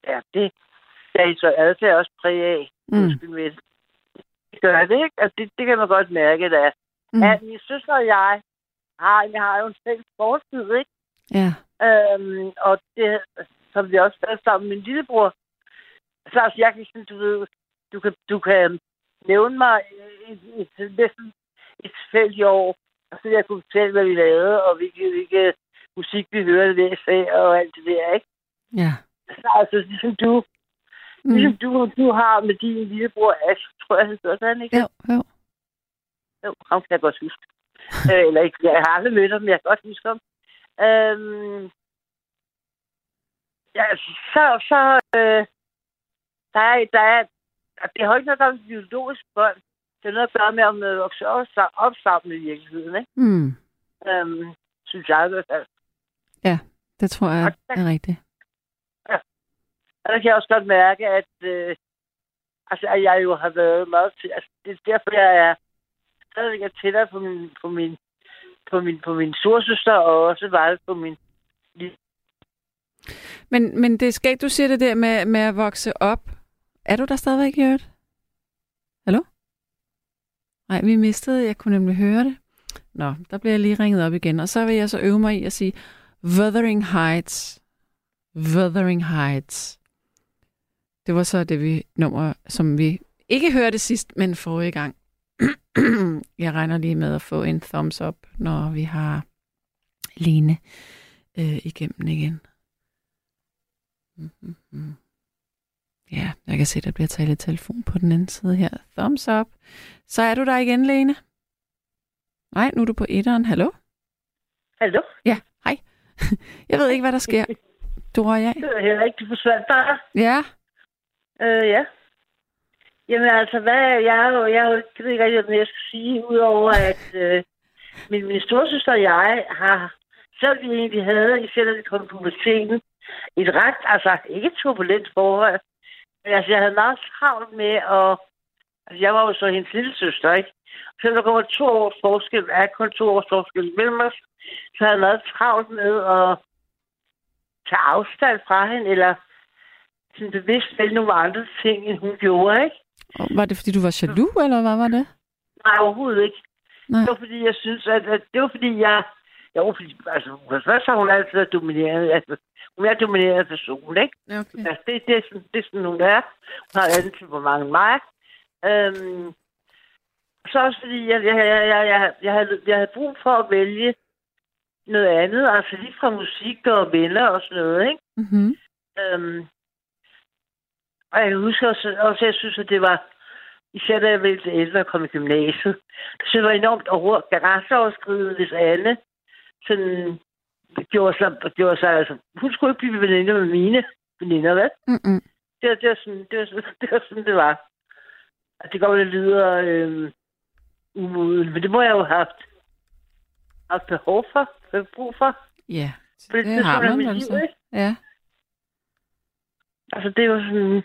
ja, det, det er så adfærd også præg af. Mm. Med det. Gør det, ikke? Og det, det kan man godt mærke. Mm. Mm. At min søster og jeg har, jeg har jo en fælles fortid, ikke? Ja. Øhm, og det, som vi også havde sammen med min lillebror. Så altså, jeg kan sådan, du ved, du kan, du kan nævne mig et, et, et, næsten et tilfældigt år, og så jeg kunne fortælle, hvad vi lavede, og hvilke, hvilke musik vi hørte hver sag, og alt det der, ikke? Ja. Så altså, ligesom du, mm. ligesom du, du har med din lillebror Ash, tror jeg, det hedder han, ikke? Jo, jo. Jo, ham kan jeg godt huske. øh, eller ikke, jeg har aldrig mødt ham, men jeg kan godt huske ham. Øhm, ja, så, så øh, der er, der er, det har ikke noget gøre med biologisk bånd. Det har noget at gøre med, om man vokser op, sa- op sammen i virkeligheden, ikke? Mm. Øhm, synes jeg i hvert fald. Det tror jeg er rigtigt. Og der kan jeg også godt mærke, at, øh, altså, at jeg jo har været meget til... Altså, det er derfor, jeg er stadigvæk er tættere på min, på min, på min, på min storsøster, og også meget på min Men, men det skal du siger det der med, med at vokse op. Er du der stadigvæk, Jørgen? Nej, vi mistede. Jeg kunne nemlig høre det. Nå, der bliver jeg lige ringet op igen. Og så vil jeg så øve mig i at sige Wuthering Heights. Wuthering Heights. Det var så det vi nummer, som vi ikke hørte sidst, men forrige gang. jeg regner lige med at få en thumbs up, når vi har Lene øh, igennem igen. Mm-hmm. Ja, jeg kan se, der bliver talt i telefon på den anden side her. Thumbs up. Så er du der igen, Lene? Nej, nu er du på etteren. Hallo? Hallo? Ja, hej. jeg ved ikke, hvad der sker. Du og jeg. Det er heller ikke, du forsvandt bare. Ja. Øh, ja. Jamen altså, hvad, jeg, er jeg, jeg ved ikke rigtig, hvad jeg skal sige, udover at øh, min, min storsøster og jeg har, selv vi egentlig havde, især da vi kom på puberteten, et ret, altså ikke turbulent forhold, altså jeg havde meget travlt med at, altså jeg var jo så hendes lille søster, ikke? Selvom der kommer to års forskel, er kun to års forskel mellem os, så havde jeg meget travlt med at tage afstand fra hende, eller sådan bevidst vælge nogle andre ting, end hun gjorde, ikke? Og Var det, fordi du var jaloux, eller hvad var det? Nej, overhovedet ikke. Nej. Det var fordi, jeg synes, at, at det var fordi, jeg... Jo, fordi, altså, først har hun altid været domineret. Altså, hun er domineret person, ikke? Okay. Altså, det, det, er sådan, det er sådan, hun er. Hun har andet temperament end mig. Øhm, så også fordi, jeg, jeg, jeg, jeg, jeg, jeg, havde, jeg havde brug for at vælge noget andet. Altså lige fra musik og venner og sådan noget, ikke? Mm-hmm. Øhm, og jeg husker også, også, jeg synes, at det var, især da jeg blev til ældre og kom i gymnasiet, det synes jeg var enormt over, grænseoverskridende, hvis Anne sådan gjorde sig, gjorde sig altså, hun skulle ikke blive veninder med mine veninder, hvad? Mm-mm. Det, var- det, var sådan, det, var, sådan, det var sådan, det var. Og det går lidt videre øh, umuligt, men det må jeg jo have haft, haft behov for, brug for. Ja, På det, det har man altså. liv? Ja. Altså, det var sådan...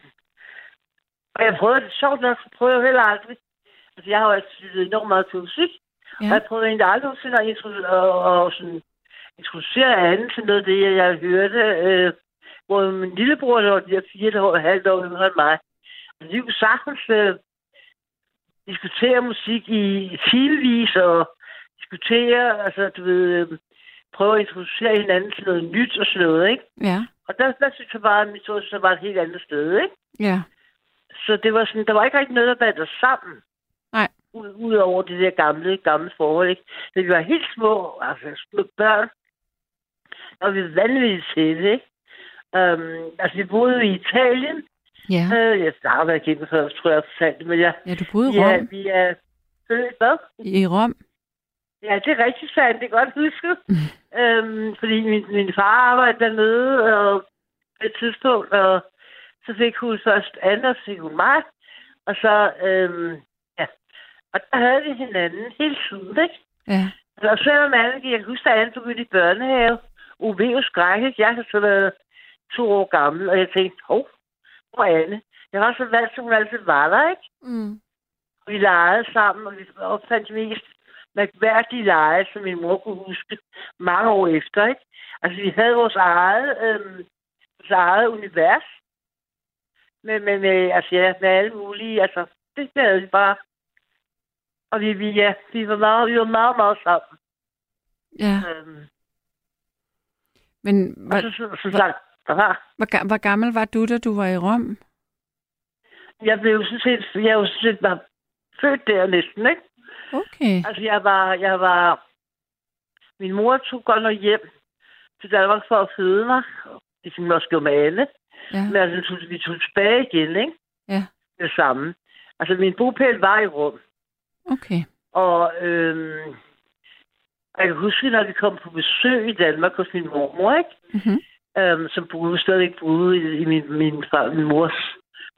Og jeg prøvede det sjovt nok, så prøvede jeg heller aldrig. Altså, jeg har jo altid lyttet enormt meget til musik. Ja. Og jeg prøvede egentlig aldrig nogensinde at introducere, og, og sådan, introducere anden til noget af det, jeg, hørte. Øh, hvor min lillebror, der var de her fire år, halvt år yngre end mig. Og de kunne sagtens øh, diskutere musik i timevis, og diskutere, altså, du ved, øh, prøve at introducere hinanden til noget nyt og sådan noget, ikke? Ja. Og der, der synes jeg bare, at mit så var et helt andet sted, ikke? Ja. Så det var sådan, der var ikke rigtig noget, der bandt os sammen. Nej. Ud- Udover det der gamle, gamle forhold, ikke? Da vi var helt små, altså små børn, og vi er vanvittigt tætte, ikke? Um, altså, vi boede i Italien. Ja. Uh, jeg har været igennem før, tror jeg, fortalt men jeg, ja, du boede i ja, Rom. vi er født, hvad? I Rom. Ja, det er rigtig sandt. Det er godt husket. øhm, fordi min, min far arbejdede dernede, og på et tidspunkt, og så fik hun først Anna, så fik hun mig. Og så, øhm, ja. Og der havde vi hinanden hele tiden, ikke? Ja. Og selvom gik, jeg kan huske, at Anne begyndte i børnehave. UV jo skrækket. Jeg har så været to år gammel, og jeg tænkte, hov, hvor er Anne? Jeg var så valgt, som hun altid var der, ikke? Mm. Vi legede sammen, og vi opfandt mest mærkværdige lege, som min mor kunne huske mange år efter. Ikke? Altså, vi havde vores eget, øhm, vores eget univers. Men, men med, altså, ja, med alle mulige, altså, det havde vi bare. Og vi, vi, ja, vi var meget, vi var meget, meget sammen. Ja. Øhm, Men hvor, så, så, så hvor, ga- hvor gammel var du, da du var i Rom? jeg blev jo sådan set, jeg var sådan set bare født der næsten, ikke? Okay. Altså, jeg var, jeg var... Min mor tog godt nok hjem til Danmark for at føde mig. Ligesom også gjorde med alle. Ja. Men altså, vi tog tilbage igen, ikke? Ja. Det samme. Altså, min bopæl var i Rom. Okay. Og øhm, jeg kan huske, når vi kom på besøg i Danmark hos min mormor, ikke? Mm-hmm. Øhm, som boede, stadigvæk boede i, i min, min, far, min mors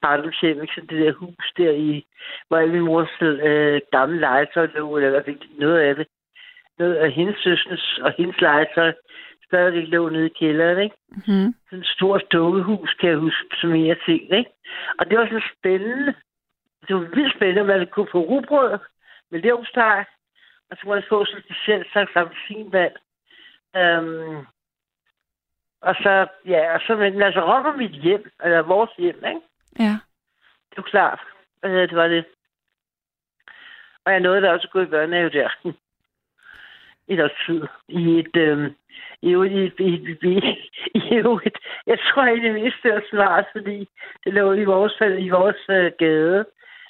barndomshjem, ikke? Så det der hus der i, hvor alle min mors øh, gamle legetøj lå, eller i hvert fald noget af det. Noget af hendes søsnes og hendes legetøj stadigvæk lå nede i kælderen, ikke? Mm-hmm. Sådan et stort dukkehus, kan jeg huske, som jeg ting, ikke? Og det var sådan spændende. Det var vildt spændende, at man kunne få rugbrød med levsteg, og så kunne man få sådan en speciel slags appelsinvand. Øhm, og så, ja, og så, men altså, Rom var mit hjem, eller vores hjem, ikke? Ja. Det var klart. Øh, det var det. Og jeg nåede da også at gå i børnehave der. I et års tid. I et, øhm, i, jo- i, i, i, i, et, jeg tror egentlig mest, det var smart, fordi det lå i vores, i vores øh, gade.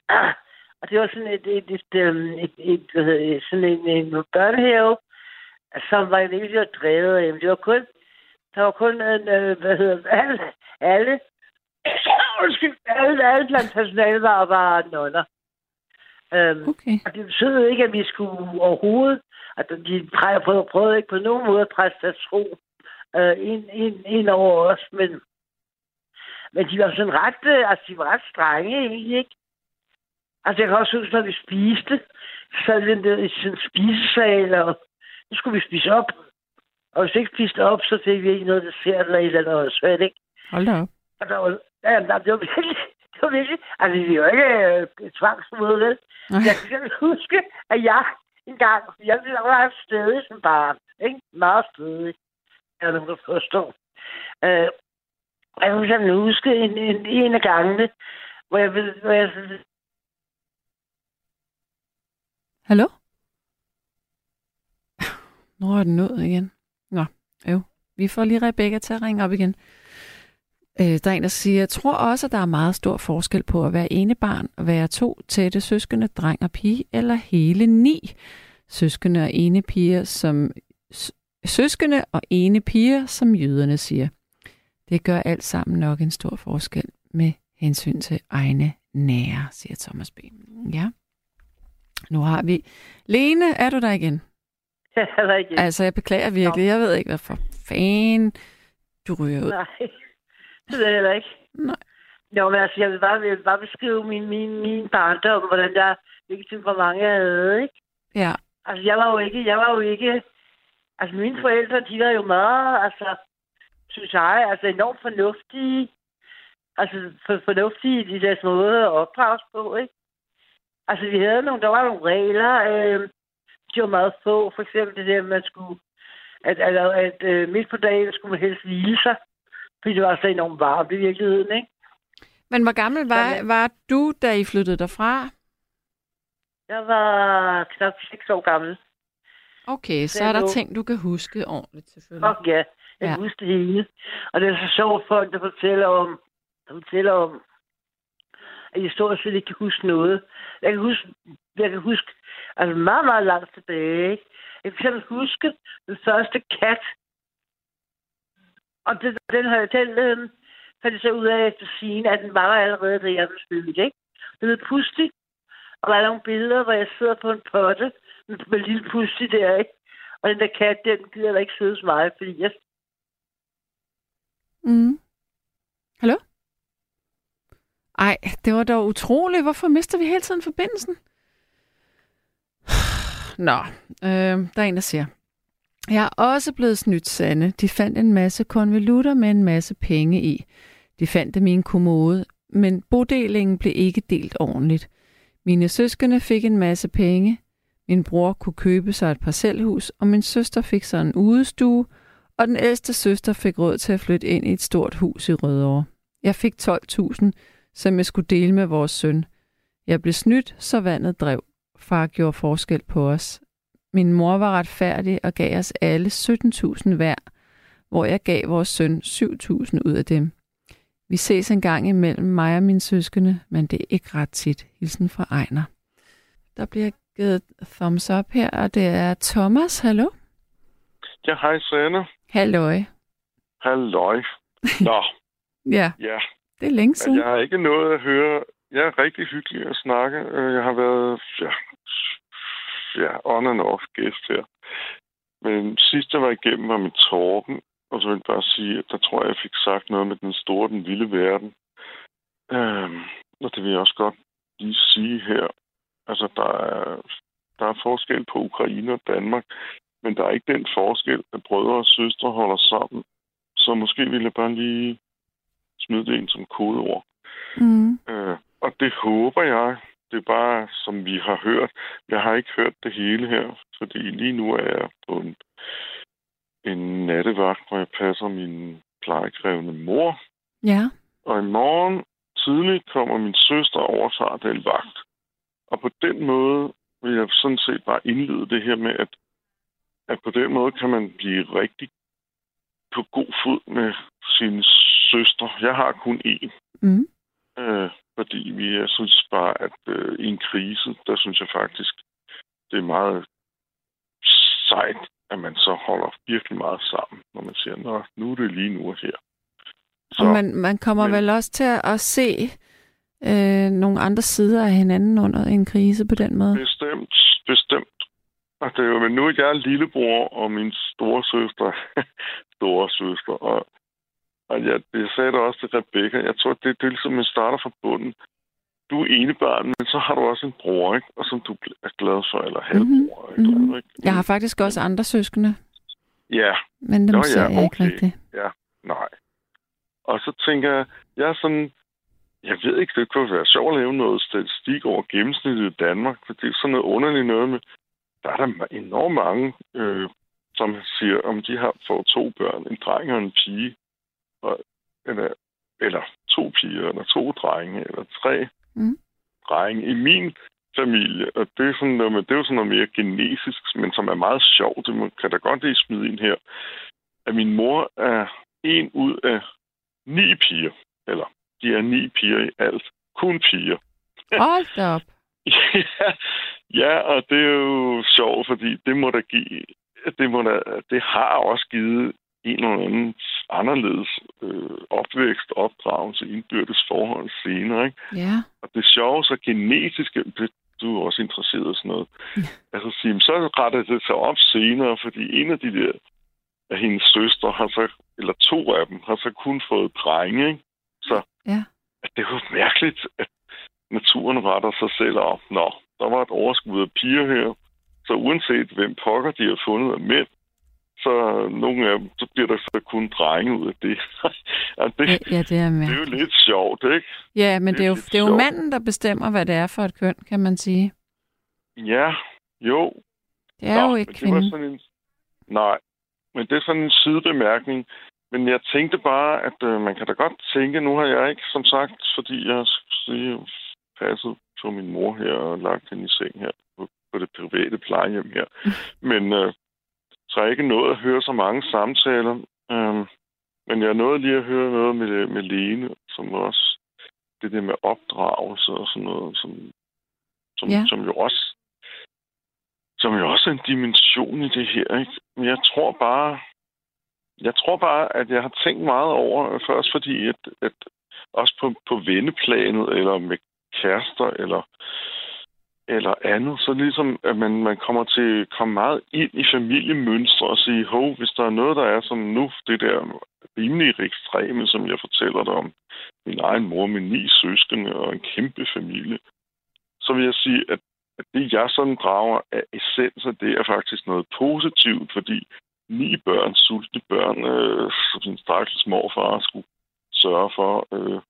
Ah, og det var sådan et, et, et, øhm, et, et, det, sådan en, en børnehave, som var virkelig drevet af. Det var kun, der var kun en, øh, hvad hedder alle, alle Undskyld, alle, alle blandt personalet var, var nonner. Øhm, Okay. og det betød ikke, at vi skulle overhovedet, at de prøvede, prøvede, ikke på nogen måde at presse deres tro øh, ind, ind, ind over os, men, men de var sådan ret, øh, altså de var ret strenge egentlig, ikke? Altså jeg kan også huske, når vi spiste, så sad vi ned i sådan spisesal, og nu skulle vi spise op. Og hvis vi ikke spiste op, så fik vi ikke noget dessert eller et eller andet svært, ikke? Hold da op. Og der var, ja, der, det var virkelig, det var virkelig, altså vi var ikke øh, tvangsmøde, vel? Jeg kan huske, at jeg en gang, jeg ret stedig som barn, ikke? Meget stedig, jeg nu kan forstå. Øh, jeg kan huske en, en, en af gangene, hvor jeg, ved- hvor jeg Hallo? Nu er den nået igen. Nå, jo. Vi får lige Rebecca til at ringe op igen. Øh, der er en, der siger, jeg tror også, at der er meget stor forskel på at være ene barn og være to tætte søskende, dreng og pige, eller hele ni søskende og ene piger, som søskende og ene piger, som jøderne siger. Det gør alt sammen nok en stor forskel med hensyn til egne nære, siger Thomas B. Ja. Nu har vi... Lene, er du der igen? jeg havde ikke... Altså, jeg beklager virkelig. Jeg ved ikke, hvad for fan du ryger ud. Nej, det ved jeg heller ikke. Nej. Jo, men altså, jeg vil bare, jeg vil bare beskrive min, min, min barndom, hvordan der, hvilket temperament jeg havde, ikke? Ja, Altså, jeg var jo ikke, jeg var jo ikke, altså mine forældre, de var jo meget, altså, synes jeg, altså enormt fornuftige, altså for, fornuftige i deres måde at opdrages på, ikke? Altså, vi havde nogle, der var nogle regler, øh, de var meget få, for eksempel det der, at man skulle, at, at, at, at øh, midt på dagen skulle man helst hvile sig, fordi det var så enormt varmt i virkeligheden, ikke? men hvor gammel var, var du, da I flyttede derfra? Jeg var knap 6 år gammel. Okay, så er er der ting, du kan huske ordentligt, selvfølgelig. Fuck ja, jeg Ja. kan huske det hele. Og det er så sjovt folk, der fortæller om, der fortæller om, jeg stort set ikke kan huske noget. Jeg kan huske, jeg kan huske altså meget, meget langt tilbage. ikke? Jeg kan selv huske den første kat, Og den, den, den, den øh, fandt jeg så ud af efter scene, at den var der allerede, da jeg blev ikke? Det er pludselig, og der er nogle billeder, hvor jeg sidder på en potte med, med lille pludselig der, ikke? Og den der kat, den gider da ikke sidde hos mig, fordi jeg... Mm. Hallo? Ej, det var dog utroligt. Hvorfor mister vi hele tiden forbindelsen? Nå, øh, der er en, der siger. Jeg er også blevet snydt, Sande. De fandt en masse konvolutter med en masse penge i. De fandt dem i en kommode, men bodelingen blev ikke delt ordentligt. Mine søskende fik en masse penge. Min bror kunne købe sig et parcelhus, og min søster fik sig en udestue, og den ældste søster fik råd til at flytte ind i et stort hus i Rødovre. Jeg fik 12.000, som jeg skulle dele med vores søn. Jeg blev snydt, så vandet drev. Far gjorde forskel på os. Min mor var retfærdig og gav os alle 17.000 hver, hvor jeg gav vores søn 7.000 ud af dem. Vi ses en gang imellem mig og mine søskende, men det er ikke ret tit. Hilsen fra Ejner. Der bliver givet thumbs up her, og det er Thomas. Hallo? Ja, hej Sanne. Halløj. Halløj. Nå, Ja, ja. Det er længe siden. jeg har ikke noget at høre. Jeg er rigtig hyggelig at snakke. Øh, Jeg har været ja, ja, on and off gæst her. Men sidst jeg var igennem var med Torben, og så vil jeg bare sige, at der tror jeg, jeg fik sagt noget med den store, den lille verden. Øhm, og det vil jeg også godt lige sige her. Altså, der er, der er forskel på Ukraine og Danmark, men der er ikke den forskel, at brødre og søstre holder sammen. Så måske ville jeg bare lige smide det ind som kodeord. Mm. Øh, og det håber jeg. Det er bare, som vi har hørt. Jeg har ikke hørt det hele her, fordi lige nu er jeg på en, en nattevagt, hvor jeg passer min plejekrævende mor. Ja. Og i morgen tidligt kommer min søster og overtager den vagt. Og på den måde vil jeg sådan set bare indlede det her med, at, at på den måde kan man blive rigtig på god fod med sin søster. Jeg har kun én. Mm. Øh, fordi vi, jeg synes bare, at øh, i en krise, der synes jeg faktisk, det er meget sejt, at man så holder virkelig meget sammen, når man siger, nå, nu er det lige nu og her. Så, og man, man kommer men... vel også til at, at se øh, nogle andre sider af hinanden under en krise på den måde. Bestemt, bestemt. Og det er jo, men nu er jeg lillebror, og min store søster, store søster, og, og jeg, jeg sagde det også til Rebecca, jeg tror, det, det er ligesom, man starter fra bunden. Du er ene barn, men så har du også en bror, ikke? Og som du er glad for, eller halvbror, mm-hmm. eller mhm. ikke? Jeg har faktisk også andre søskende, Ja, men dem Nå ja, ser jeg ikke okay. rigtigt. nej. Og så tænker jeg, jeg er sådan, jeg ved ikke, det kunne være sjovt at lave noget statistik over gennemsnittet i Danmark, for det er sådan noget underligt noget med, der er der enormt mange, øh, som siger, om de har fået to børn, en dreng og en pige, og, eller, eller to piger, eller to drenge, eller tre Mm. drenge i min familie. Og det er, sådan noget, med, det er jo sådan noget mere genetisk, men som er meget sjovt. Det må- kan da godt lige smide ind her. At min mor er en ud af ni piger. Eller, de er ni piger i alt. Kun piger. Hold da op. ja, ja, og det er jo sjovt, fordi det må da give... Det, må da, det har også givet en eller anden anderledes øh, opvækst, opdragelse, indbyrdes forhold senere. Ikke? Ja. Og det sjove, så genetiske, det, du er også interesseret i sådan noget. altså, sige, så retter det sig op senere, fordi en af de der af hendes søstre har så, eller to af dem, har så kun fået drenge, ikke? Så Ja. at det er jo mærkeligt, at naturen retter sig selv op. Nå, der var et overskud af piger her, så uanset hvem pokker de har fundet af mænd, så nogle af dem, så bliver der så kun drenge ud af det. ja, det, Ja, ja, det er det er jo lidt sjovt, ikke? Ja, men det det er, jo, det er jo sjovt. manden, der bestemmer, hvad det er for et køn, kan man sige. Ja, jo. Det er Nå, jo ikke men det var kvinden. sådan en... Nej, men det er sådan en sidebemærkning. Men jeg tænkte bare, at øh, man kan da godt tænke, nu har jeg ikke, som sagt, fordi jeg har passet på min mor her og lagt hende i seng her på, på det private plejehjem her. Men øh, så jeg ikke nået at høre så mange samtaler. Øh, men jeg nåede lige at høre noget med, med Lene, som også det der med opdragelse og sådan noget, som, som, Ja. som jo også som jo også er en dimension i det her. Ikke? Men jeg tror bare, jeg tror bare, at jeg har tænkt meget over, først fordi, at, at også på, på venneplanet, eller med kærester, eller eller andet, så ligesom, at man, man kommer til at komme meget ind i familiemønstre og sige, hov, hvis der er noget, der er som nu, det der rimelig ekstreme, som jeg fortæller dig om, min egen mor med ni søskende og en kæmpe familie, så vil jeg sige, at, at det, jeg sådan drager af essenser, det er faktisk noget positivt, fordi ni børn, sultne børn, øh, som sin stakkels morfar skulle sørge for øh,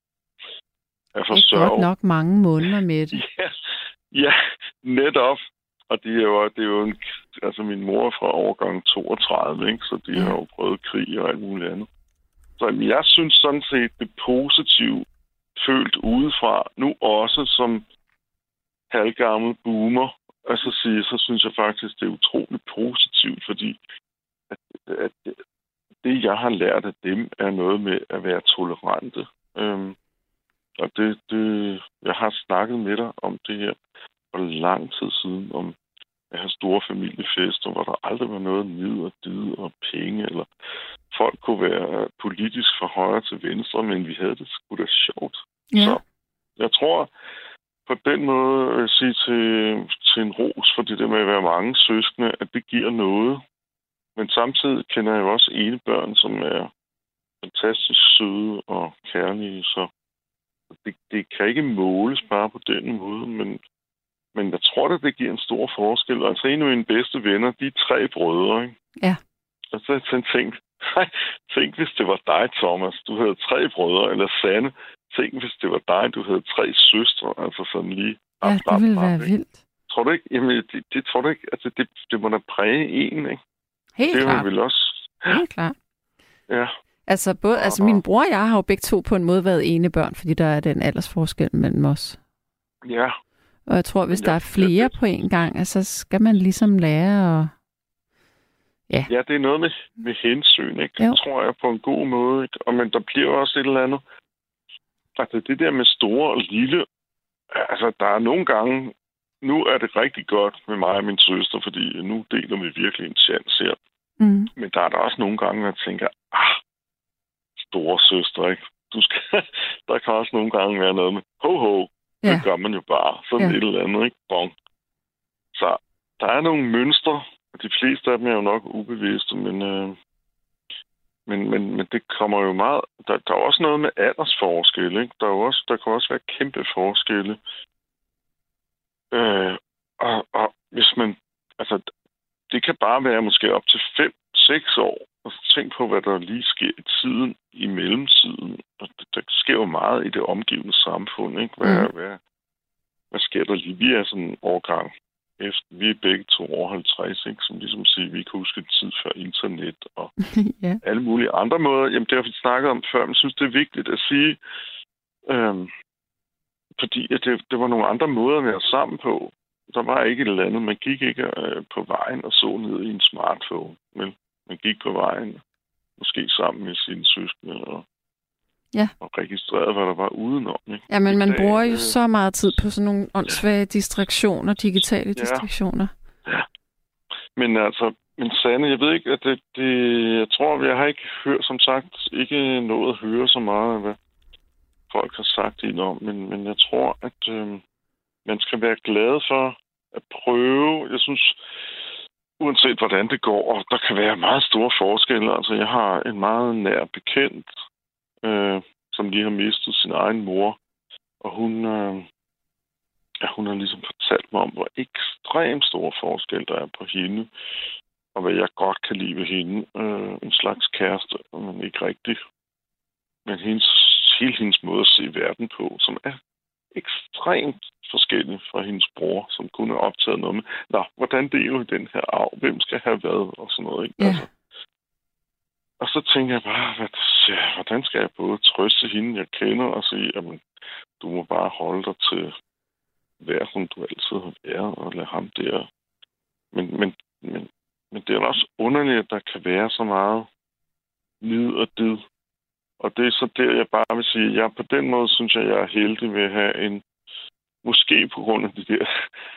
forsørge. Det er godt nok mange måneder med det. Ja, Ja, netop. Og det er jo, det er jo en, altså min mor fra overgang 32, ikke? så de ja. har jo prøvet krig og alt muligt andet. Så jeg synes sådan set, det positivt følt udefra, nu også som halvgammel boomer, altså sige, så synes jeg faktisk, det er utroligt positivt, fordi at, at det, jeg har lært af dem, er noget med at være tolerante. Øhm, og det, det, jeg har snakket med dig om det her for lang tid siden, om at have store familiefester, hvor der aldrig var noget nid og did og penge, eller folk kunne være politisk fra højre til venstre, men vi havde det sgu da sjovt. Ja. Så jeg tror, på den måde vil jeg sige til, til en ros for det der med at være mange søskende, at det giver noget. Men samtidig kender jeg jo også ene børn, som er fantastisk søde og kærlige, så det, det kan ikke måles bare på den måde, men, men jeg tror, at det giver en stor forskel. Altså en af mine bedste venner, de er tre brødre, ikke? Ja. Og så har jeg tænkt, nej, tænk hvis det var dig, Thomas. Du havde tre brødre, eller Sanne. Tænk hvis det var dig, du havde tre søstre. Altså sådan lige... Ja, det ville være ikke? vildt. Tror du ikke? Jamen, det, det tror du ikke. Altså, det, det må da præge en, ikke? Helt det klart. Det vel også... Helt klart. Ja. Altså, både, altså min bror og jeg har jo begge to på en måde været ene børn, fordi der er den aldersforskel mellem os. Ja. Og jeg tror, hvis ja, der er flere ja, på en gang, altså, så skal man ligesom lære at... Ja. ja, det er noget med, med hensyn, ikke? Det tror jeg på en god måde, ikke? Og, men der bliver også et eller andet... Altså, det der med store og lille... Altså, der er nogle gange... Nu er det rigtig godt med mig og min søster, fordi nu deler vi virkelig en chance her. Mm. Men der er der også nogle gange, at jeg tænker, ah, store søster, ikke? Du skal, der kan også nogle gange være noget med, ho, ho, ja. det gør man jo bare. Sådan ja. et eller andet, ikke? Bon. Så der er nogle mønstre, og de fleste af dem er jo nok ubevidste, men, øh, men, men, men det kommer jo meget... Der, der er også noget med aldersforskel, ikke? Der, er også, der kan også være kæmpe forskelle. Øh, og, og hvis man... Altså, det kan bare være måske op til 5-6 år, og tænk på, hvad der lige sker i tiden, i mellemtiden. Og der sker jo meget i det omgivende samfund. Ikke? Hvad, mm. hvad, hvad sker der lige? Vi er sådan en årgang efter, vi er begge to over 50, ikke? som ligesom siger, vi kan huske tid før internet og ja. alle mulige andre måder. Jamen, det har vi snakket om før, men jeg synes, det er vigtigt at sige, øhm, fordi at det, det var nogle andre måder at være sammen på. Der var ikke et eller andet. Man gik ikke øh, på vejen og så ned i en smartphone. Men man gik på vejen, måske sammen med sine søskende, og, ja. og registrerede, hvad der var udenom. Ikke? Ja, men man bruger jo øh, så meget tid på sådan nogle åndssvage ja. distraktioner, digitale ja. distraktioner. Ja. Men altså, men Sanne, jeg ved ikke, at det, det, jeg tror, jeg har ikke hørt, som sagt, ikke nået at høre så meget af, hvad folk har sagt ind om, men, men jeg tror, at øh, man skal være glad for at prøve. Jeg synes, uanset hvordan det går, og der kan være meget store forskelle. Altså, jeg har en meget nær bekendt, øh, som lige har mistet sin egen mor, og hun, øh, ja, hun har ligesom fortalt mig om, hvor ekstremt stor forskel der er på hende, og hvad jeg godt kan lide ved hende. Øh, en slags kæreste, men ikke rigtigt. Men hendes, hele hendes måde at se verden på, som er ekstremt forskellig fra hendes bror, som kunne have optaget noget med, Nå, hvordan deler vi den her arv? Hvem skal have hvad? Og sådan noget. Ikke? Ja. Altså, og så tænker jeg bare, hvad, ja, hvordan skal jeg både trøste hende, jeg kender, og sige, jamen, du må bare holde dig til hver, som du altid har været, og lade ham der. Men, men, men, men det er også underligt, at der kan være så meget nid og did og det er så der, jeg bare vil sige, ja, på den måde synes jeg, jeg er heldig ved at have en, måske på grund af de der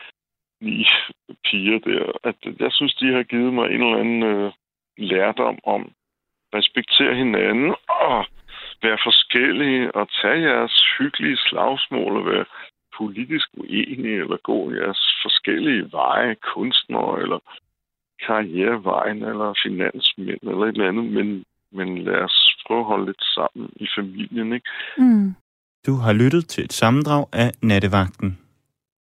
ni piger der, at jeg synes, de har givet mig en eller anden øh, lærdom om, respektere hinanden og være forskellige og tage jeres hyggelige slagsmål og være politisk uenige eller gå jeres forskellige veje, kunstnere eller karrierevejen eller finansmænd eller et eller andet, men, men lad os prøve at holde lidt sammen i familien, ikke? Mm. Du har lyttet til et sammendrag af Nattevagten.